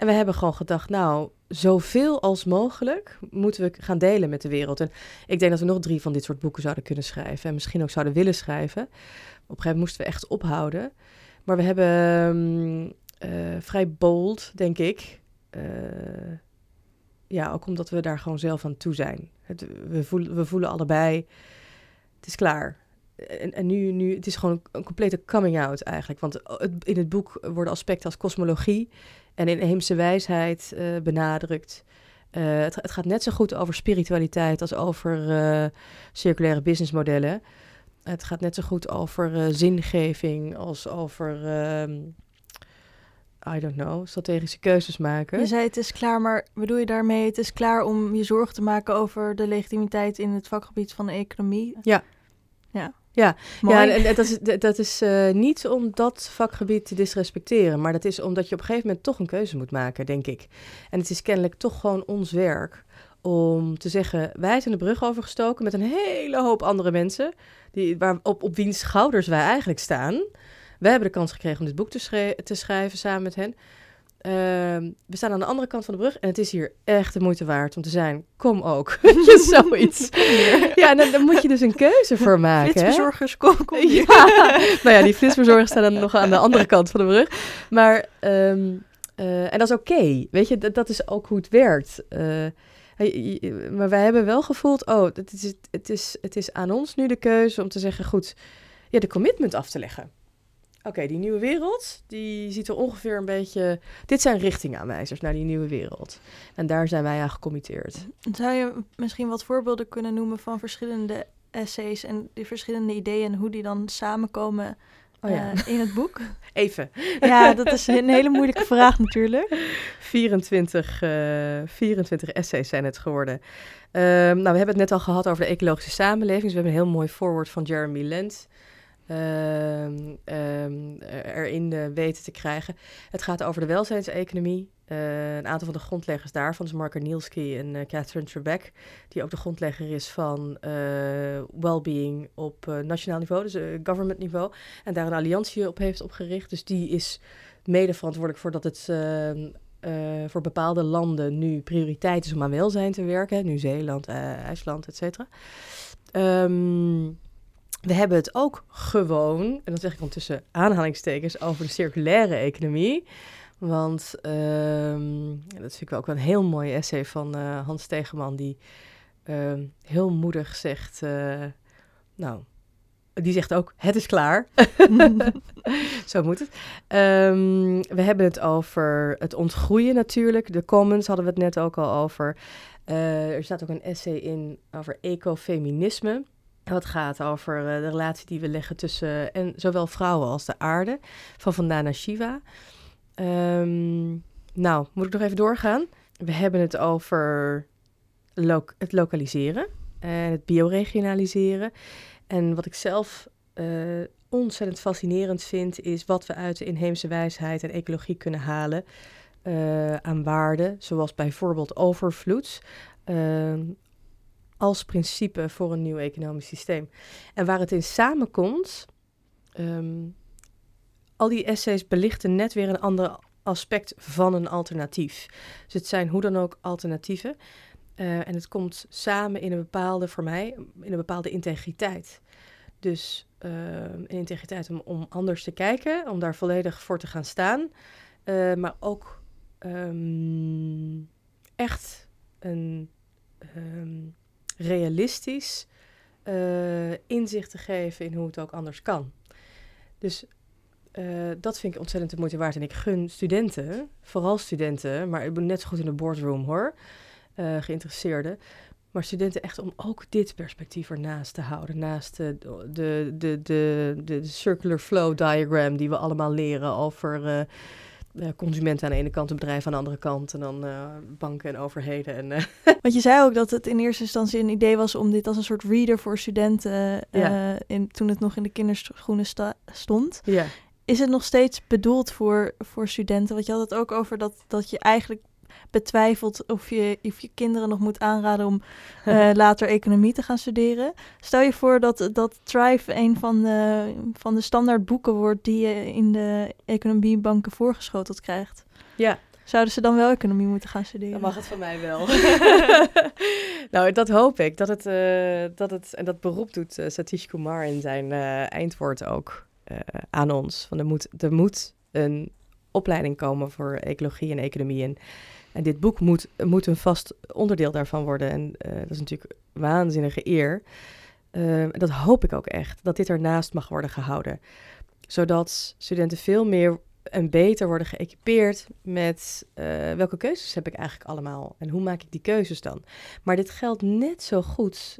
En we hebben gewoon gedacht, nou, zoveel als mogelijk moeten we gaan delen met de wereld. En ik denk dat we nog drie van dit soort boeken zouden kunnen schrijven. En misschien ook zouden willen schrijven. Op een gegeven moment moesten we echt ophouden. Maar we hebben um, uh, vrij bold, denk ik. Uh, ja, ook omdat we daar gewoon zelf aan toe zijn. Het, we, voelen, we voelen allebei, het is klaar. En, en nu, nu, het is gewoon een complete coming out eigenlijk. Want het, in het boek worden aspecten als kosmologie en inheemse wijsheid uh, benadrukt. Uh, het, het, gaat net zo goed over spiritualiteit als over uh, circulaire businessmodellen. Het gaat net zo goed over zingeving als over I don't know, strategische keuzes maken. Je zei het is klaar, maar bedoel je daarmee het is klaar om je zorgen te maken over de legitimiteit in het vakgebied van de economie? Ja. Ja. Ja, ja en, dat is, dat is uh, niet om dat vakgebied te disrespecteren, maar dat is omdat je op een gegeven moment toch een keuze moet maken, denk ik. En het is kennelijk toch gewoon ons werk om te zeggen, wij zijn de brug overgestoken met een hele hoop andere mensen, die, waar, op, op wiens schouders wij eigenlijk staan. We hebben de kans gekregen om dit boek te, te schrijven samen met hen. Uh, we staan aan de andere kant van de brug en het is hier echt de moeite waard om te zijn. Kom ook. Zoiets. ja, dan, dan, moet je dus een keuze voor maken. Flitsbezorgers, kom, kom ja. nou ja, die flitsbezorgers staan dan nog aan de andere kant van de brug. Maar, um, uh, en dat is oké. Okay. Weet je, dat, dat, is ook hoe het werkt. Uh, maar wij hebben wel gevoeld, oh, het is, het, is, het is aan ons nu de keuze om te zeggen, goed, ja, de commitment af te leggen. Oké, die nieuwe wereld, die ziet er ongeveer een beetje... Dit zijn richtingaanwijzers naar die nieuwe wereld. En daar zijn wij aan gecommitteerd. Zou je misschien wat voorbeelden kunnen noemen van verschillende essays... en die verschillende ideeën en hoe die dan samenkomen oh ja. uh, in het boek? Even. Ja, dat is een hele moeilijke vraag natuurlijk. 24, uh, 24 essays zijn het geworden. Um, nou, we hebben het net al gehad over de ecologische samenleving. Dus we hebben een heel mooi voorwoord van Jeremy Lent... Uh, um, erin uh, weten te krijgen. Het gaat over de welzijnseconomie. Uh, een aantal van de grondleggers daarvan is Mark Nielski en uh, Catherine Trebek, die ook de grondlegger is van well-being op nationaal niveau, dus government niveau, en daar een alliantie op heeft opgericht. Dus die is mede verantwoordelijk voor dat het ehm, voor bepaalde landen nu prioriteit is om aan welzijn te werken. Nieuw-Zeeland, IJsland, et cetera. We hebben het ook gewoon, en dat zeg ik ondertussen aanhalingstekens, over de circulaire economie. Want um, dat vind ik ook wel een heel mooi essay van uh, Hans Tegeman, die uh, heel moedig zegt, uh, nou, die zegt ook, het is klaar. Zo moet het. Um, we hebben het over het ontgroeien natuurlijk. De commons hadden we het net ook al over. Uh, er staat ook een essay in over ecofeminisme. Wat gaat over uh, de relatie die we leggen tussen en zowel vrouwen als de aarde. Van Vandana Shiva. Um, nou, moet ik nog even doorgaan? We hebben het over het lokaliseren en het bioregionaliseren. En wat ik zelf uh, ontzettend fascinerend vind, is wat we uit de inheemse wijsheid en ecologie kunnen halen uh, aan waarden. Zoals bijvoorbeeld overvloed. Als principe voor een nieuw economisch systeem. En waar het in samenkomt, ehm, al die essays belichten net weer een ander aspect van een alternatief. Dus het zijn hoe dan ook alternatieven. Uh, en het komt samen in een bepaalde, voor mij, in een bepaalde integriteit. Dus uh, een integriteit om, om anders te kijken, om daar volledig voor te gaan staan. Uh, maar ook um, echt een realistisch inzicht te geven in hoe het ook anders kan. Dus uh, dat vind ik ontzettend de moeite waard. En ik gun studenten, vooral studenten, maar ik ben net zo goed in de boardroom hoor, uh, geïnteresseerden. Maar studenten echt om ook dit perspectief ernaast te houden. Naast de, de, de, de, de circular flow diagram die we allemaal leren over consumenten aan de ene kant, een bedrijf aan de andere kant. En dan uh, banken en overheden. En, uh. Want je zei ook dat het in eerste instantie een idee was om dit als een soort reader voor studenten. Ja. in, toen het nog in de kinderschoenen stond. Ja is het nog steeds bedoeld voor, voor studenten? Want je had het ook over dat, dat je eigenlijk betwijfelt of je, of je kinderen nog moet aanraden om uh, later economie te gaan studeren. Stel je voor dat, dat Thrive een van de, van de standaard boeken wordt die je in de economiebanken voorgeschoteld krijgt. Ja. Zouden ze dan wel economie moeten gaan studeren? Dan mag het van mij wel. nou, dat hoop ik. Dat het, uh, dat het en dat beroep doet uh, Satish Kumar in zijn eindwoord ook. Aan ons. Van er, moet, er moet een opleiding komen voor ecologie en economie. En, en dit boek moet, moet een vast onderdeel daarvan worden. En uh, dat is natuurlijk waanzinnige eer. Uh, dat hoop ik ook echt, dat dit ernaast mag worden gehouden. Zodat studenten veel meer en beter worden geëquipeerd met welke keuzes heb ik eigenlijk allemaal en hoe maak ik die keuzes dan. Maar dit geldt net zo goed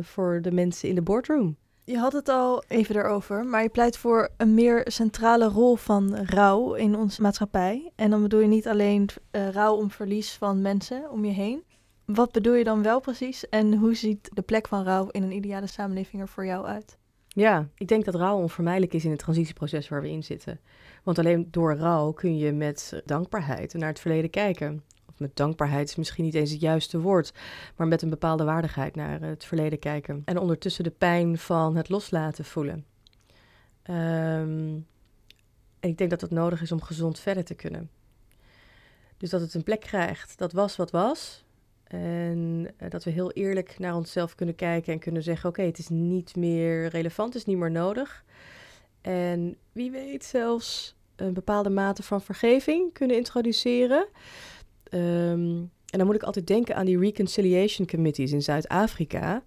voor de mensen in de boardroom. Je had het al even erover, maar je pleit voor een meer centrale rol van rouw in onze maatschappij. En dan bedoel je niet alleen uh, rouw om verlies van mensen om je heen. Wat bedoel je dan wel precies en hoe ziet de plek van rouw in een ideale samenleving er voor jou uit? Ja, ik denk dat rouw onvermijdelijk is in het transitieproces waar we in zitten. Want alleen door rouw kun je met dankbaarheid naar het verleden kijken met dankbaarheid is misschien niet eens het juiste woord, maar met een bepaalde waardigheid naar het verleden kijken. En ondertussen de pijn van het loslaten voelen. Um, en ik denk dat dat nodig is om gezond verder te kunnen. Dus dat het een plek krijgt, dat was wat was. En uh, dat we heel eerlijk naar onszelf kunnen kijken en kunnen zeggen: Oké, het is niet meer relevant, het is niet meer nodig. En wie weet zelfs een bepaalde mate van vergeving kunnen introduceren. Um, en dan moet ik altijd denken aan die reconciliation committees in Zuid-Afrika,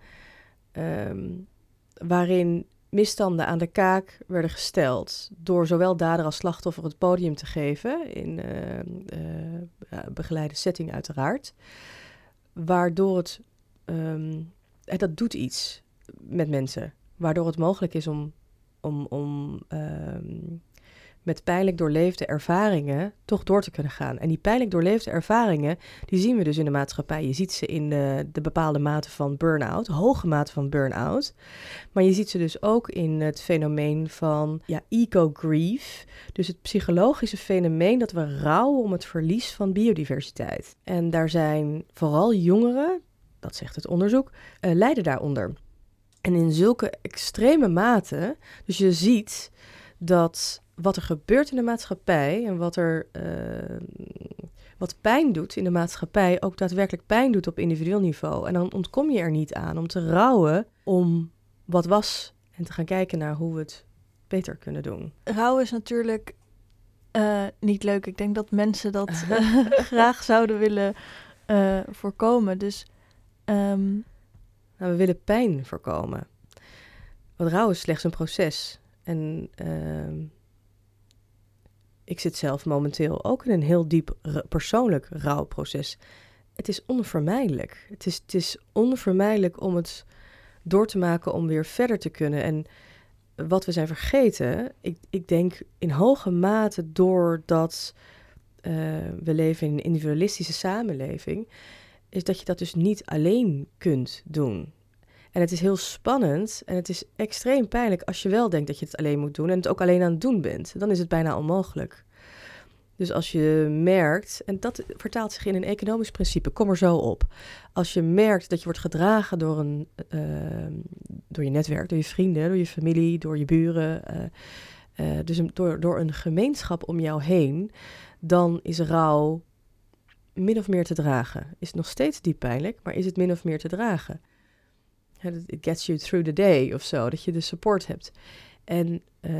um, waarin misstanden aan de kaak werden gesteld door zowel dader als slachtoffer het podium te geven, in uh, uh, begeleide setting uiteraard, waardoor het, dat doet iets met mensen, waardoor het mogelijk is om, om, om met pijnlijk doorleefde ervaringen toch door te kunnen gaan. En die pijnlijk doorleefde ervaringen, die zien we dus in de maatschappij. Je ziet ze in de, de bepaalde mate van burn-out, hoge mate van burn-out. Maar je ziet ze dus ook in het fenomeen van ja, eco-grief. Dus het psychologische fenomeen dat we rouwen om het verlies van biodiversiteit. En daar zijn vooral jongeren, dat zegt het onderzoek, uh, lijden daaronder. En in zulke extreme mate, dus je ziet dat wat er gebeurt in de maatschappij en wat er uh, wat pijn doet in de maatschappij, ook daadwerkelijk pijn doet op individueel niveau. En dan ontkom je er niet aan om te rouwen om wat was en te gaan kijken naar hoe we het beter kunnen doen. Rouw is natuurlijk uh, niet leuk. Ik denk dat mensen dat uh, graag zouden willen voorkomen. Dus um... nou, we willen pijn voorkomen. Want rouw is slechts een proces. En ehm, ik zit zelf momenteel ook in een heel diep persoonlijk rouwproces. Het is onvermijdelijk. Het is, het is onvermijdelijk om het door te maken om weer verder te kunnen. En wat we zijn vergeten, ik, ik denk in hoge mate doordat uh, we leven in een individualistische samenleving, is dat je dat dus niet alleen kunt doen. En het is heel spannend en het is extreem pijnlijk als je wel denkt dat je het alleen moet doen en het ook alleen aan het doen bent. Dan is het bijna onmogelijk. Dus als je merkt, en dat vertaalt zich in een economisch principe, kom er zo op. Als je merkt dat je wordt gedragen door, een, ehm, door je netwerk, door je vrienden, door je familie, door je buren, uh, uh, dus door, door een gemeenschap om jou heen, dan is rouw min of meer te dragen. Is het nog steeds diep pijnlijk, maar is het min of meer te dragen? It gets you through the day of zo, dat je de support hebt. En uh,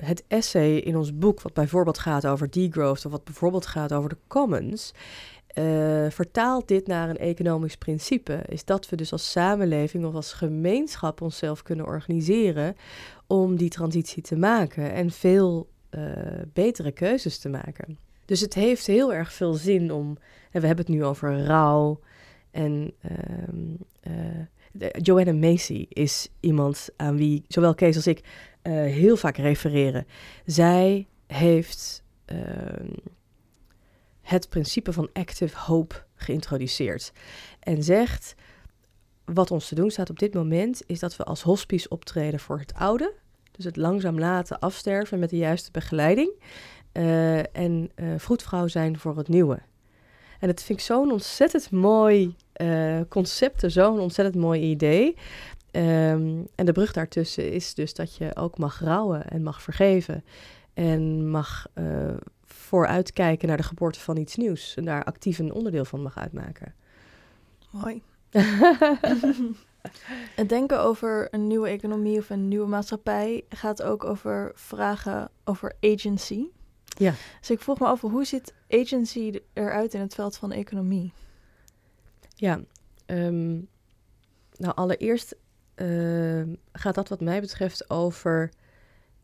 het essay in ons boek, wat bijvoorbeeld gaat over degrowth of wat bijvoorbeeld gaat over de commons, uh, vertaalt dit naar een economisch principe. Is dat we dus als samenleving of als gemeenschap onszelf kunnen organiseren om die transitie te maken en veel uh, betere keuzes te maken. Dus het heeft heel erg veel zin om, en we hebben het nu over rouw en Joanna Macy is iemand aan wie zowel Kees als ik uh, heel vaak refereren. Zij heeft uh, het principe van active hope geïntroduceerd. En zegt, wat ons te doen staat op dit moment, is dat we als hospice optreden voor het oude. Dus het langzaam laten afsterven met de juiste begeleiding. Uh, en vroedvrouw zijn voor het nieuwe. En dat vind ik zo'n ontzettend mooi concept, zo'n ontzettend mooi idee. Um, en de brug daartussen is dus dat je ook mag rouwen en mag vergeven. En mag uh, vooruitkijken naar de geboorte van iets nieuws. En daar actief een onderdeel van mag uitmaken. Mooi. Het denken over een nieuwe economie of een nieuwe maatschappij gaat ook over vragen over agency. Ja. Dus ik vroeg me af, hoe ziet agency eruit in het veld van economie? Ja, um, nou allereerst uh, gaat dat wat mij betreft over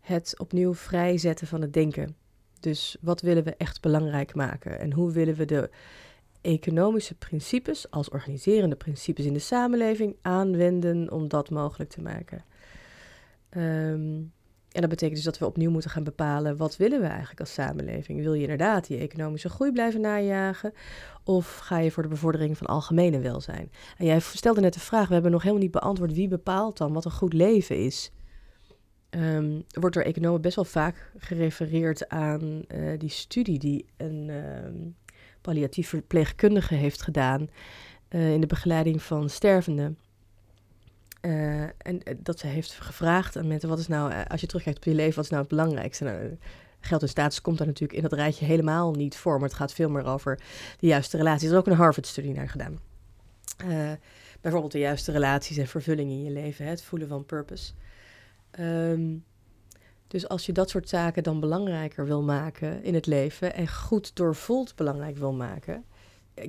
het opnieuw vrijzetten van het denken. Dus wat willen we echt belangrijk maken en hoe willen we de economische principes als organiserende principes in de samenleving aanwenden om dat mogelijk te maken. Um, en dat betekent dus dat we opnieuw moeten gaan bepalen wat willen we eigenlijk als samenleving. Wil je inderdaad die economische groei blijven najagen of ga je voor de bevordering van algemene welzijn? En jij stelde net de vraag, we hebben nog helemaal niet beantwoord wie bepaalt dan wat een goed leven is. Um, wordt door economen best wel vaak gerefereerd aan uh, die studie die een um, palliatief verpleegkundige heeft gedaan uh, in de begeleiding van stervenden. Uh, en eh, dat ze heeft gevraagd aan mensen: wat is nou, uh, als je terugkijkt op je leven, wat is nou het belangrijkste? Nou, geld en status komt daar natuurlijk in dat rijtje helemaal niet voor, maar het gaat veel meer over de juiste relaties. Er is ook een Harvard-studie naar gedaan. bijvoorbeeld de juiste relaties en vervulling in je leven, hè, het voelen van purpose. Um, dus als je dat soort zaken dan belangrijker wil maken in het leven en goed doorvoeld belangrijk wil maken,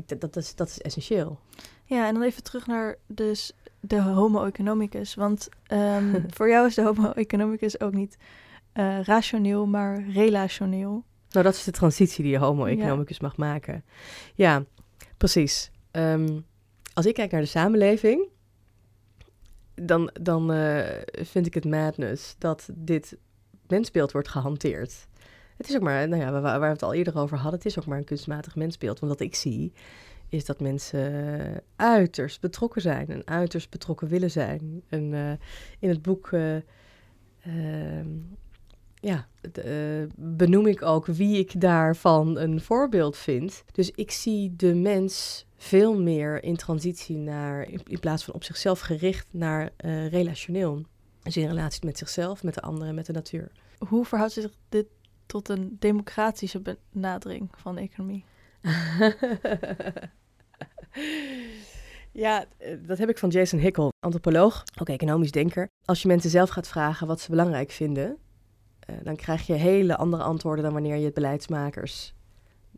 dat, dat, is, dat is essentieel. Ja, en dan even terug naar dus de homo economicus. Want um, voor jou is de homo economicus ook niet uh, rationeel, maar relationeel. Nou, dat is de transitie die je homo economicus ja. mag maken. Ja, precies. Um, als ik kijk naar de samenleving, dan, dan uh, vind ik het madness dat dit mensbeeld wordt gehanteerd. Het is ook maar, nou ja, waar, waar we het al eerder over hadden, het is ook maar een kunstmatig mensbeeld. Want wat ik zie, is dat mensen uiterst betrokken zijn en uiterst betrokken willen zijn. En uh, in het boek uh, uh, ja, benoem ik ook wie ik daarvan een voorbeeld vind. Dus ik zie de mens veel meer in transitie naar, in, plaats van op zichzelf gericht, naar relationeel. Dus in relatie met zichzelf, met de anderen en met de natuur. Hoe verhoudt zich dit tot een democratische benadering van de economie? Ja, eh, dat heb ik van Jason Hickel, antropoloog, ook economisch denker. Als je mensen zelf gaat vragen wat ze belangrijk vinden, uh, dan krijg je hele andere antwoorden dan wanneer je het beleidsmakers.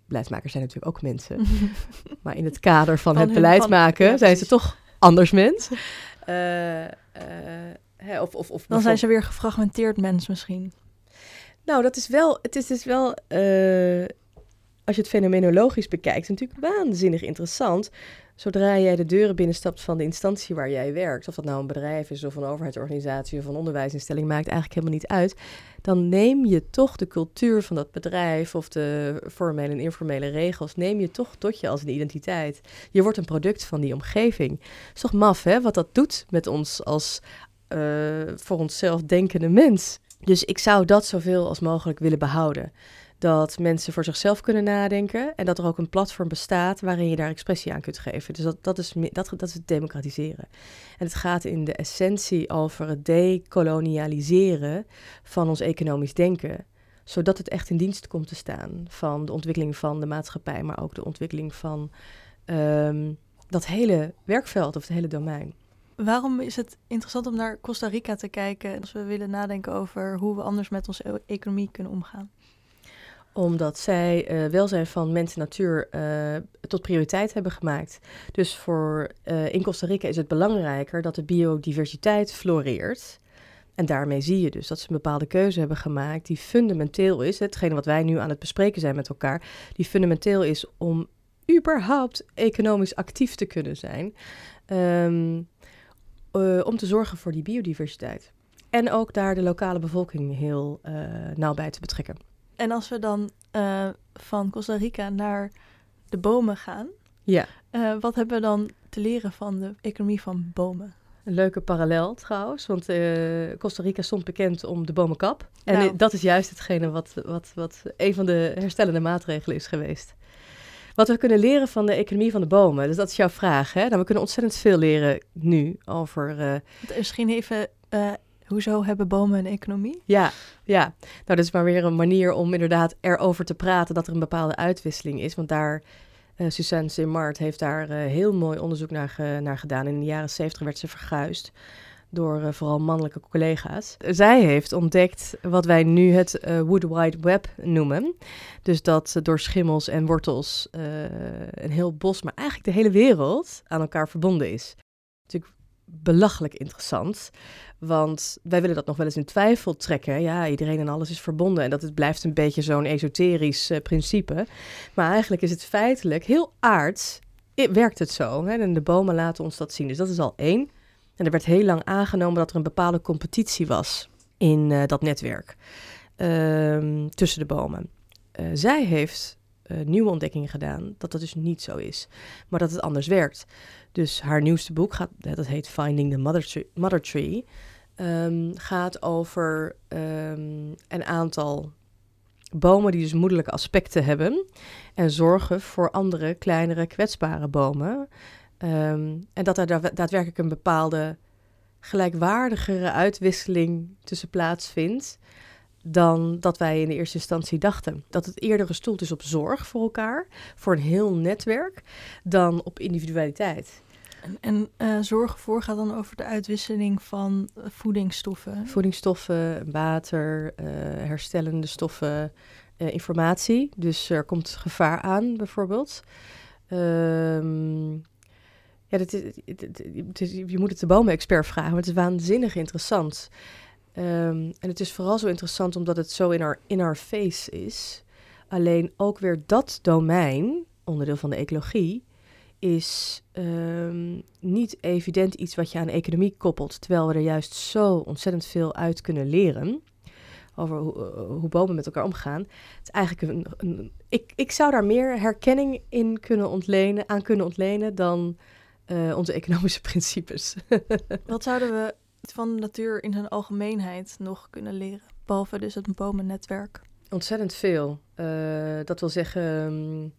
Beleidsmakers zijn natuurlijk ook mensen. maar in het kader van, van het beleid maken ja, zijn ze toch anders mens. Uh, hè, of, of, of dan zijn ze weer gefragmenteerd mens misschien. Nou, dat is wel. Het is dus wel als je het fenomenologisch bekijkt, natuurlijk waanzinnig interessant. Zodra jij de deuren binnenstapt van de instantie waar jij werkt, of dat nou een bedrijf is of een overheidsorganisatie of een onderwijsinstelling, maakt eigenlijk helemaal niet uit. Dan neem je toch de cultuur van dat bedrijf of de formele en informele regels, neem je toch tot je als een identiteit. Je wordt een product van die omgeving. Het is toch maf, hè, wat dat doet met ons als uh, voor onszelf denkende mens. Dus ik zou dat zoveel als mogelijk willen behouden dat mensen voor zichzelf kunnen nadenken en dat er ook een platform bestaat waarin je daar expressie aan kunt geven. Dus dat, dat, is, dat, dat is het democratiseren. En het gaat in de essentie over het dekolonialiseren van ons economisch denken, zodat het echt in dienst komt te staan van de ontwikkeling van de maatschappij, maar ook de ontwikkeling van ehm, dat hele werkveld of het hele domein. Waarom is het interessant om naar Costa Rica te kijken als we willen nadenken over hoe we anders met onze e-, economie kunnen omgaan? Omdat zij uh, welzijn van mens en natuur uh, tot prioriteit hebben gemaakt. Dus voor, uh, in Costa Rica is het belangrijker dat de biodiversiteit floreert. En daarmee zie je dus dat ze een bepaalde keuze hebben gemaakt die fundamenteel is. Hetgene wat wij nu aan het bespreken zijn met elkaar, die fundamenteel is om überhaupt economisch actief te kunnen zijn. Um, om te zorgen voor die biodiversiteit. En ook daar de lokale bevolking heel nauw bij te betrekken. En als we dan uh, van Costa Rica naar de bomen gaan, ja. Uh, wat hebben we dan te leren van de economie van bomen? Een leuke parallel trouwens, want uh, Costa Rica stond bekend om de bomenkap. En nou. dat is juist hetgene wat, wat, wat een van de herstellende maatregelen is geweest. Wat we kunnen leren van de economie van de bomen, dus dat is jouw vraag. Hè? Nou, we kunnen ontzettend veel leren nu over... Uh... Misschien even Hoezo hebben bomen een economie? Ja, ja. Nou, dat is maar weer een manier om inderdaad erover te praten dat er een bepaalde uitwisseling is. Want daar, uh, Suzanne Simard heeft daar uh, heel mooi onderzoek naar, naar gedaan. In de jaren zeventig werd ze verguisd door uh, vooral mannelijke collega's. Zij heeft ontdekt wat wij nu het Wood Wide Web noemen. Dus dat door schimmels en wortels een heel bos, maar eigenlijk de hele wereld aan elkaar verbonden is. Natuurlijk belachelijk interessant. Want wij willen dat nog wel eens in twijfel trekken. Ja, iedereen en alles is verbonden. En dat het blijft een beetje zo'n esoterisch uh, principe. Maar eigenlijk is het feitelijk heel aards. Werkt het zo? Hè? En de bomen laten ons dat zien. Dus dat is al één. En er werd heel lang aangenomen dat er een bepaalde competitie was in uh, dat netwerk. Uh, tussen de bomen. Uh, zij heeft nieuwe ontdekkingen gedaan dat dat dus niet zo is. Maar dat het anders werkt. Dus haar nieuwste boek, gaat, dat heet Finding the Mother Tree um, gaat over um, een aantal bomen die dus moederlijke aspecten hebben en zorgen voor andere, kleinere, kwetsbare bomen. Um, en dat er daadwerkelijk een bepaalde gelijkwaardigere uitwisseling tussen plaatsvindt dan dat wij in de eerste instantie dachten. Dat het eerder gestoeld is op zorg voor elkaar, voor een heel netwerk, dan op individualiteit. En, en uh, zorgen voor gaat dan over de uitwisseling van uh, voedingsstoffen. Voedingsstoffen, water, uh, herstellende stoffen, informatie. Dus er komt gevaar aan, bijvoorbeeld. Um, ja, dat is, je moet het de bomenexpert vragen, maar het is waanzinnig interessant. Um, en het is vooral zo interessant omdat het zo in our, in our face is. Alleen ook weer dat domein, onderdeel van de ecologie, is um, niet evident iets wat je aan economie koppelt, terwijl we er juist zo ontzettend veel uit kunnen leren over hoe, uh, hoe bomen met elkaar omgaan. Het is eigenlijk een, een, ik, ik zou daar meer herkenning in kunnen ontlenen, aan kunnen ontlenen dan uh, onze economische principes. wat zouden we van de natuur in zijn algemeenheid nog kunnen leren, behalve dus het bomennetwerk? Ontzettend veel. Uh, dat wil zeggen. Um,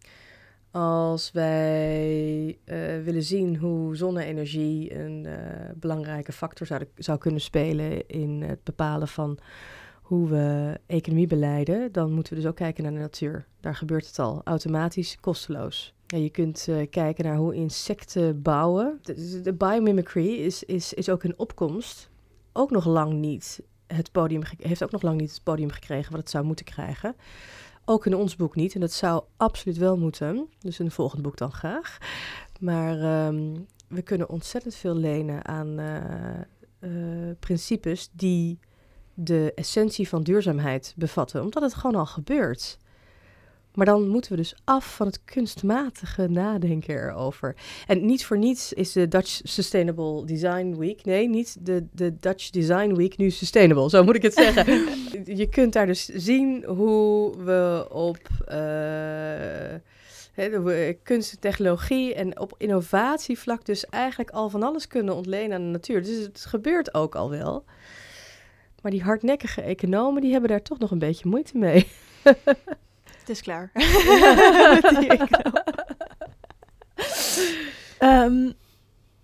als wij uh, willen zien hoe zonne-energie een uh, belangrijke factor zou, zou kunnen spelen in het bepalen van hoe we economie beleiden, dan moeten we dus ook kijken naar de natuur. Daar gebeurt het al, automatisch, kosteloos. Ja, je kunt uh, kijken naar hoe insecten bouwen. De, de biomimicry is, is, is ook in opkomst. Ook nog lang niet het podium, heeft ook nog lang niet het podium gekregen wat het zou moeten krijgen. Ook in ons boek niet. En dat zou absoluut wel moeten. Dus in een volgend boek dan graag. Maar um, we kunnen ontzettend veel lenen aan uh, uh, principes die de essentie van duurzaamheid bevatten. Omdat het gewoon al gebeurt. Maar dan moeten we dus af van het kunstmatige nadenken erover. En niet voor niets is de Dutch Sustainable Design Week. Nee, niet de, de Dutch Design Week nu sustainable. Zo moet ik het zeggen. je kunt daar dus zien hoe we op. Uh, kunst en technologie en op innovatievlak dus eigenlijk al van alles kunnen ontlenen aan de natuur. Dus het gebeurt ook al wel. Maar die hardnekkige economen, die hebben daar toch nog een beetje moeite mee. Het is klaar. um,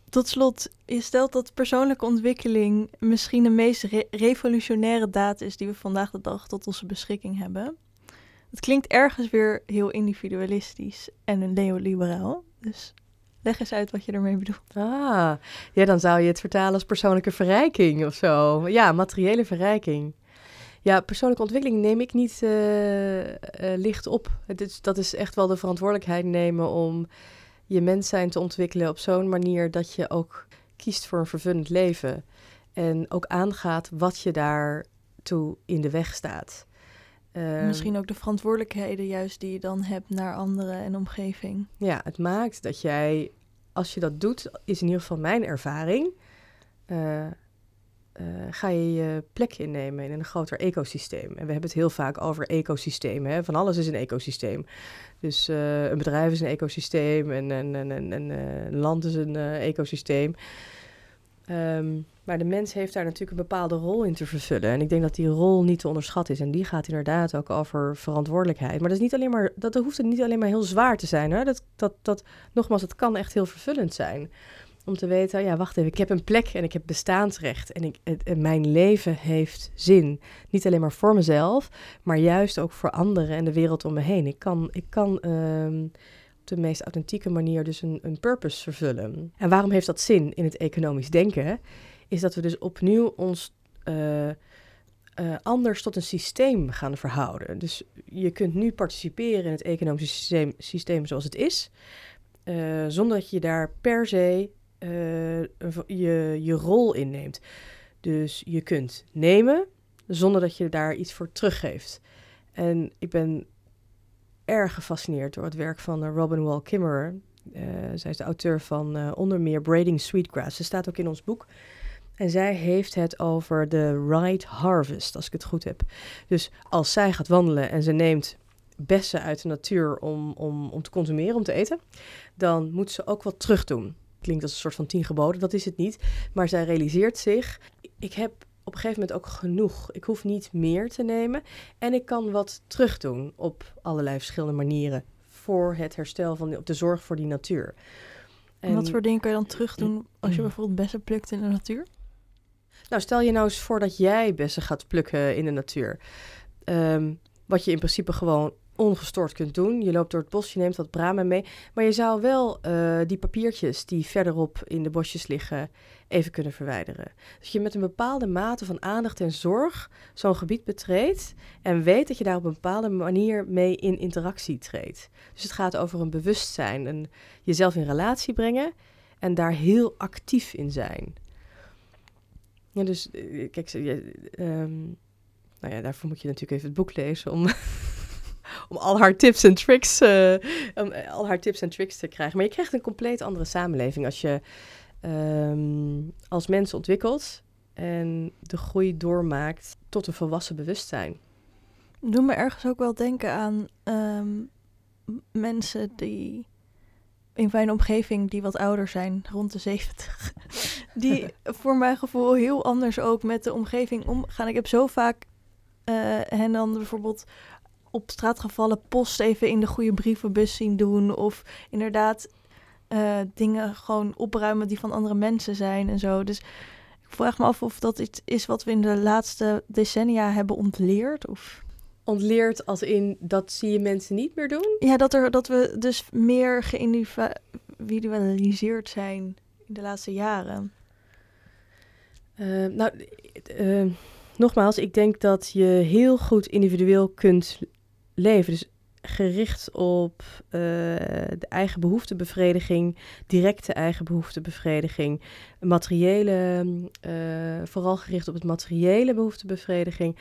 tot slot, je stelt dat persoonlijke ontwikkeling misschien de meest revolutionaire daad is die we vandaag de dag tot onze beschikking hebben. Het klinkt ergens weer heel individualistisch en een neoliberaal. Dus leg eens uit wat je ermee bedoelt. Ah, ja, dan zou je het vertalen als persoonlijke verrijking of zo. Ja, materiële verrijking. Ja, persoonlijke ontwikkeling neem ik niet uh, uh, licht op. Het is, dat is echt wel de verantwoordelijkheid nemen om je mens zijn te ontwikkelen op zo'n manier dat je ook kiest voor een vervullend leven. En ook aangaat wat je daartoe in de weg staat. Ehm, Misschien ook de verantwoordelijkheden juist die je dan hebt naar anderen en omgeving. Ja, het maakt dat jij, als je dat doet, is in ieder geval mijn ervaring, uh, uh, ga je je plek innemen in een groter ecosysteem. En we hebben het heel vaak over ecosystemen. Hè? Van alles is een ecosysteem. Dus uh, een bedrijf is een ecosysteem en, en, en, en, en uh, een land is een ecosysteem. Um, maar de mens heeft daar natuurlijk een bepaalde rol in te vervullen. En ik denk dat die rol niet te onderschatten is. En die gaat inderdaad ook over verantwoordelijkheid. Maar dat, is niet alleen maar, dat hoeft niet alleen maar heel zwaar te zijn. Hè? Dat, dat, dat, nogmaals, het kan echt heel vervullend zijn. Om te weten, ja, wacht even, ik heb een plek en ik heb bestaansrecht. En, ik, mijn leven heeft zin. Niet alleen maar voor mezelf, maar juist ook voor anderen en de wereld om me heen. Ik kan, ik kan um, op de meest authentieke manier dus een, een purpose vervullen. En waarom heeft dat zin in het economisch denken? Is dat we dus opnieuw ons uh, uh, anders tot een systeem gaan verhouden. Dus je kunt nu participeren in het economische systeem, systeem zoals het is, uh, zonder dat je daar per se je, je rol inneemt. Dus je kunt nemen zonder dat je daar iets voor teruggeeft. En ik ben erg gefascineerd door het werk van Robin Wall Kimmerer. Uh, zij is de auteur van uh, onder meer Braiding Sweetgrass. Ze staat ook in ons boek. En zij heeft het over de right harvest, als ik het goed heb. Dus als zij gaat wandelen en ze neemt bessen uit de natuur om, om, om te consumeren, om te eten, dan moet ze ook wat terug doen. Klinkt als een soort van tien geboden, dat is het niet. Maar zij realiseert zich, ik heb op een gegeven moment ook genoeg. Ik hoef niet meer te nemen en ik kan wat terug doen op allerlei verschillende manieren voor het herstel van op de zorg voor die natuur. En wat voor dingen kan je dan terug doen als je bijvoorbeeld bessen plukt in de natuur? Nou, stel je nou eens voor dat jij bessen gaat plukken in de natuur. Um, wat je in principe gewoon ongestoord kunt doen. Je loopt door het bos, je neemt wat bramen mee. Maar je zou wel uh, die papiertjes die verderop in de bosjes liggen even kunnen verwijderen. Dus je met een bepaalde mate van aandacht en zorg zo'n gebied betreedt en weet dat je daar op een bepaalde manier mee in interactie treedt. Dus het gaat over een bewustzijn en jezelf in relatie brengen en daar heel actief in zijn. Ja, dus eh, kijk, um, nou ja, daarvoor moet je natuurlijk even het boek lezen om, om al haar tips en tricks, uh, om eh, al haar tips en tricks te krijgen. Maar je krijgt een compleet andere samenleving als je um, als mens ontwikkelt en de groei doormaakt tot een volwassen bewustzijn. Doe me ergens ook wel denken aan um, mensen die in mijn omgeving die wat ouder zijn, rond de 70, die voor mijn gevoel heel anders ook met de omgeving omgaan. Ik heb zo vaak uh, hen dan bijvoorbeeld op straat gevallen post even in de goede brievenbus zien doen. Of inderdaad uh, dingen gewoon opruimen die van andere mensen zijn en zo. Dus ik vraag me af of dat iets is wat we in de laatste decennia hebben ontleerd. Of ontleerd als in dat zie je mensen niet meer doen? Ja, dat, er, dat we dus meer geïndividualiseerd zijn in de laatste jaren. Uh, nou, uh, nogmaals, ik denk dat je heel goed individueel kunt leven. Dus gericht op uh, de eigen behoeftebevrediging, directe eigen behoeftebevrediging, materiële, vooral gericht op het materiële behoeftebevrediging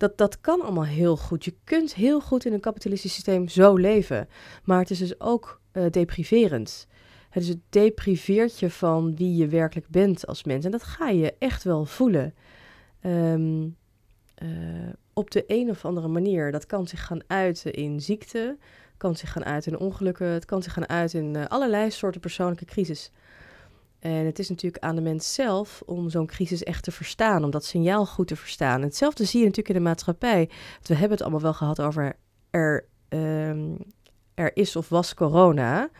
dat, dat kan allemaal heel goed. Je kunt heel goed in een kapitalistisch systeem zo leven. Maar het is dus ook uh, depriverend. Het, is het depriveert je van wie je werkelijk bent als mens. En dat ga je echt wel voelen. Um, uh, op de een of andere manier. Dat kan zich gaan uiten in ziekte, kan zich gaan uiten in ongelukken, het kan zich gaan uiten in uh, allerlei soorten persoonlijke crisis. En het is natuurlijk aan de mens zelf om zo'n crisis echt te verstaan, om dat signaal goed te verstaan. hetzelfde zie je natuurlijk in de maatschappij. We hebben het allemaal wel gehad over er ehm, er is of was corona.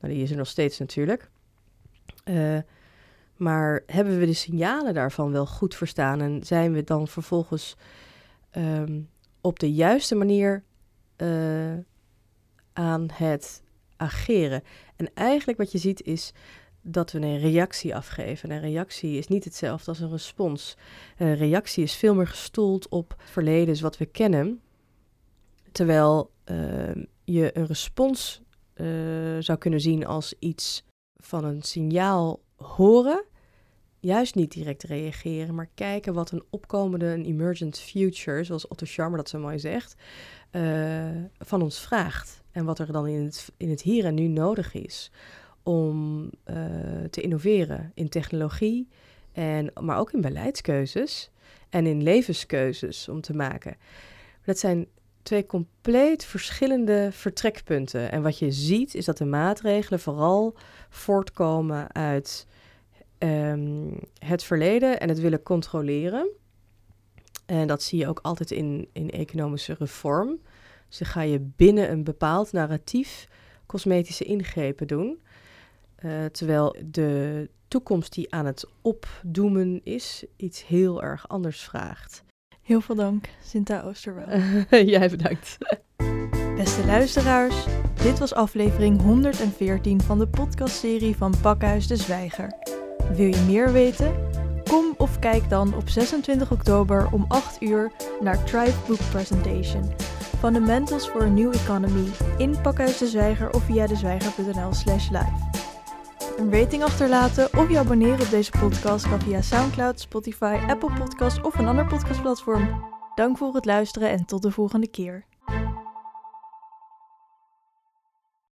Nou, die is er nog steeds natuurlijk. Uh, maar hebben we de signalen daarvan wel goed verstaan en zijn we dan vervolgens ehm, op de juiste manier uh, aan het ageren? En eigenlijk wat je ziet is dat we een reactie afgeven. En een reactie is niet hetzelfde als een respons. Een reactie is veel meer gestoeld op verleden, wat we kennen. Terwijl uh, je een respons uh, zou kunnen zien als iets van een signaal horen, juist niet direct reageren, maar kijken wat een opkomende, een emergent future, zoals Otto Scharmer dat zo mooi zegt, uh, van ons vraagt. En wat er dan in het, in het hier en nu nodig is om uh, te innoveren in technologie, en, maar ook in beleidskeuzes en in levenskeuzes om te maken. Dat zijn twee compleet verschillende vertrekpunten. En wat je ziet is dat de maatregelen vooral voortkomen uit um, het verleden en het willen controleren. En dat zie je ook altijd in, in economische reform. Dus ga je binnen een bepaald narratief cosmetische ingrepen doen. Uh, terwijl de toekomst die aan het opdoemen is, iets heel erg anders vraagt. Heel veel dank, Sinta Oosterwel. Jij bedankt. Beste luisteraars, dit was aflevering 114 van de podcastserie van Pakhuis de Zwijger. Wil je meer weten? Kom of kijk dan op 26 oktober om 8 uur naar Tribe Book Presentation. Fundamentals for a New Economy in Pakhuis de Zwijger of via dezwijger.nl slash live. Een rating achterlaten of je abonneren op deze podcast kan via Soundcloud, Spotify, Apple Podcasts of een ander podcastplatform. Dank voor het luisteren en tot de volgende keer.